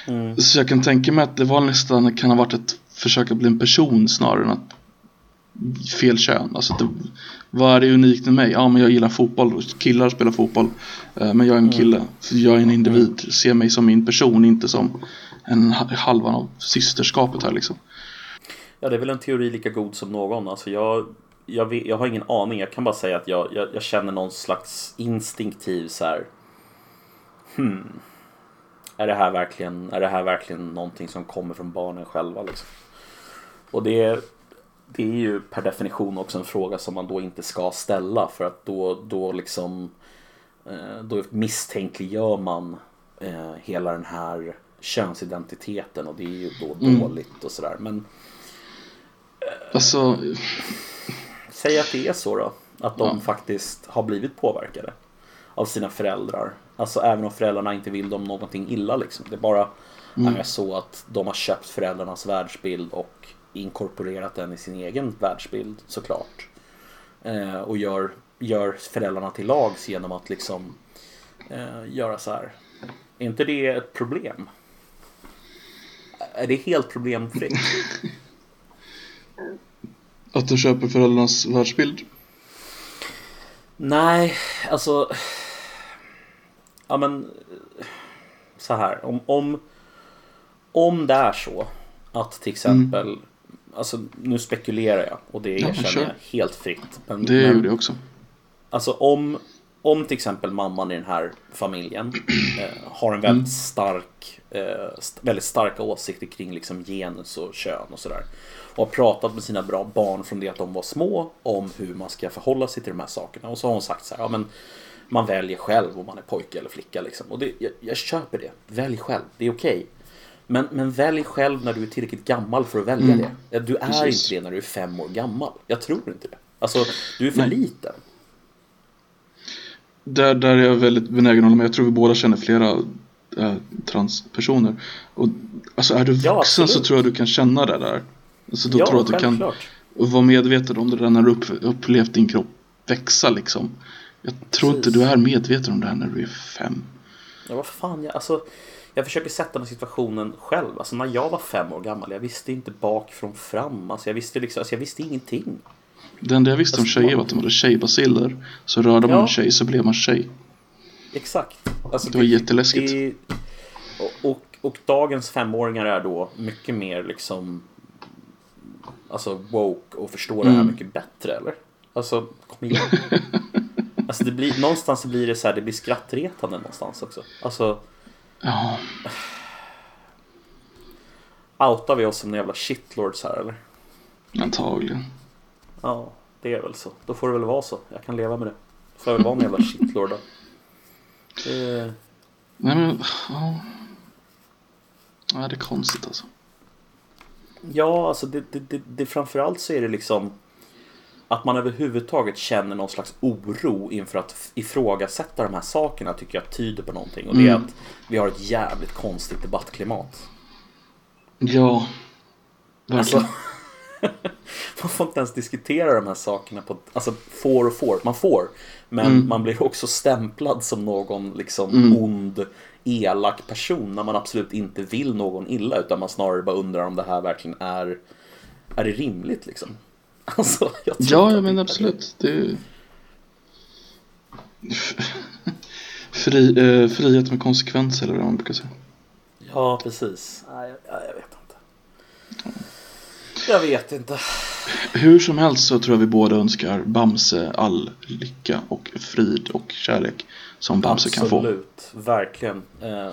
Mm. Så jag kan tänka mig att det var nästan kan ha varit ett försök att bli en person snarare än att fel kön. Alltså det, vad är det unikt med mig? Ja men jag gillar fotboll och killar spelar fotboll. Eh, Men jag är en kille. Så jag är en individ. Se mig som min person, inte som en ha- halvan av systerskapet här liksom. Ja, det är väl en teori lika god som någon. Alltså jag, jag, vet, jag har ingen aning. Jag kan bara säga att jag, jag, jag känner någon slags instinktiv så här. Hmm. Är det här verkligen, är det här verkligen någonting som kommer från barnen själva? Liksom? Och det, det är ju per definition också en fråga som man då inte ska ställa. För att då, då liksom eh, då misstänkliggör man eh, hela den här könsidentiteten och det är ju då Mm. dåligt och sådär. Men Alltså, Säg att det är så då. Att de Ja. faktiskt har blivit påverkade av sina föräldrar. Alltså även om föräldrarna inte vill dem någonting illa liksom. Det bara är så att de har köpt föräldrarnas världsbild och inkorporerat den i sin egen världsbild såklart. Eh, och gör, gör föräldrarna till lags genom att liksom eh, göra så här. Är inte det ett problem? Är det helt problemfritt? <laughs> att du köper föräldrarnas världsbild. Nej, alltså... Ja men... Så här, om, om, om det är så att till exempel... Alltså nu spekulerar jag och det Ja, erkänner kör. jag helt fritt. Men, Det men, gjorde jag också. Alltså om, om till exempel mamman i den här familjen eh, har en väldigt stark, eh, st- väldigt starka åsikter kring liksom genus och kön och sådär. Och har pratat med sina bra barn från det att de var små om hur man ska förhålla sig till de här sakerna. Och så har hon sagt så här, ja men man väljer själv om man är pojke eller flicka liksom. Och det, jag, jag köper det, välj själv, det är okej. Men, men välj själv när du är tillräckligt gammal för att välja Mm. det. Du är Precis. inte det när du är fem år gammal. Jag tror inte det. Alltså, du är för Nej. liten. Där, där är jag väldigt benägen att hålla med. Jag tror vi båda känner flera eh, transpersoner. Och, alltså är du Ja, vuxen så absolut. tror jag du kan känna det där. Alltså då ja, tror jag att du kan självklart. vara medveten om det där när du upp, upplevt din kropp växa liksom. Jag tror inte Precis. du är medveten om det här när du är fem. Ja, vad fan, jag, alltså, jag försöker sätta mig i situationen själv. Alltså, när jag var fem år gammal, jag visste inte bak från fram. Alltså, jag, visste liksom, alltså, jag visste ingenting. Det enda jag visste om tjejer var att de hade tjejbaciller. Så rörde man Ja. en tjej så blev man tjej. Exakt. Alltså, Det var jätteläskigt. det- och, och, dagens femåringar är då mycket mer liksom Alltså woke och förstår det här Mm. mycket bättre eller? Alltså kom igen. <laughs> alltså det blir, någonstans blir det så här, det blir skrattretande någonstans också. Alltså Ja, <sighs> outar vi oss som jävla shitlords här eller? antagligen. Ja, det är väl så. Då får det väl vara så. Jag kan leva med det. Då får jag väl vara en jävla shitlord då. Det, Nej men, ja. Ja, det är konstigt alltså. Ja, alltså det, det, det, det framförallt så är det liksom att man överhuvudtaget känner någon slags oro inför att ifrågasätta de här sakerna tycker jag tyder på någonting. Och det är Mm. att vi har ett jävligt konstigt debattklimat. Ja, verkligen. Alltså, <laughs> man får inte ens diskutera de här sakerna på, alltså får och får, man får. Men Mm. man blir också stämplad som någon liksom Mm. ond, elak person när man absolut inte vill någon illa utan man snarare bara undrar om det här verkligen är, är det rimligt liksom. <laughs> Alltså, jag Ja, ja men absolut. Det är... <laughs> Fri, eh, frihet med konsekvenser eller vad man brukar säga. Ja, precis. Nej, jag, jag vet inte. Jag vet inte. Hur som helst så tror jag vi båda önskar Bamse all lycka och frid och kärlek som Bamse kan få. Absolut, verkligen. Eh,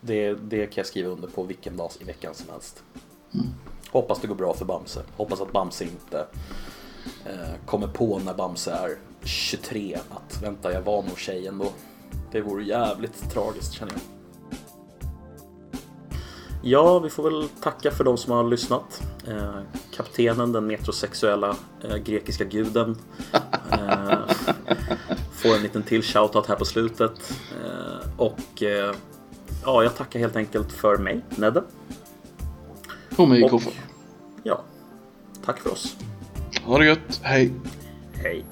Det, det kan jag skriva under på vilken dag i veckan som helst. Mm. Hoppas det går bra för Bamse. Hoppas att Bamse inte eh, kommer på när Bamse är 23 att vänta, jag var nog tjej ändå. Det vore jävligt tragiskt känner jag. Ja, vi får väl tacka för de som har lyssnat. Eh, kaptenen, den metrosexuella eh, grekiska guden. Eh, får en liten till shoutout här på slutet. Eh, och eh, ja, jag tackar helt enkelt för mig, Nedde. Och mig Och Koffa. ja, tack för oss. Ha det gött, hej! Hej.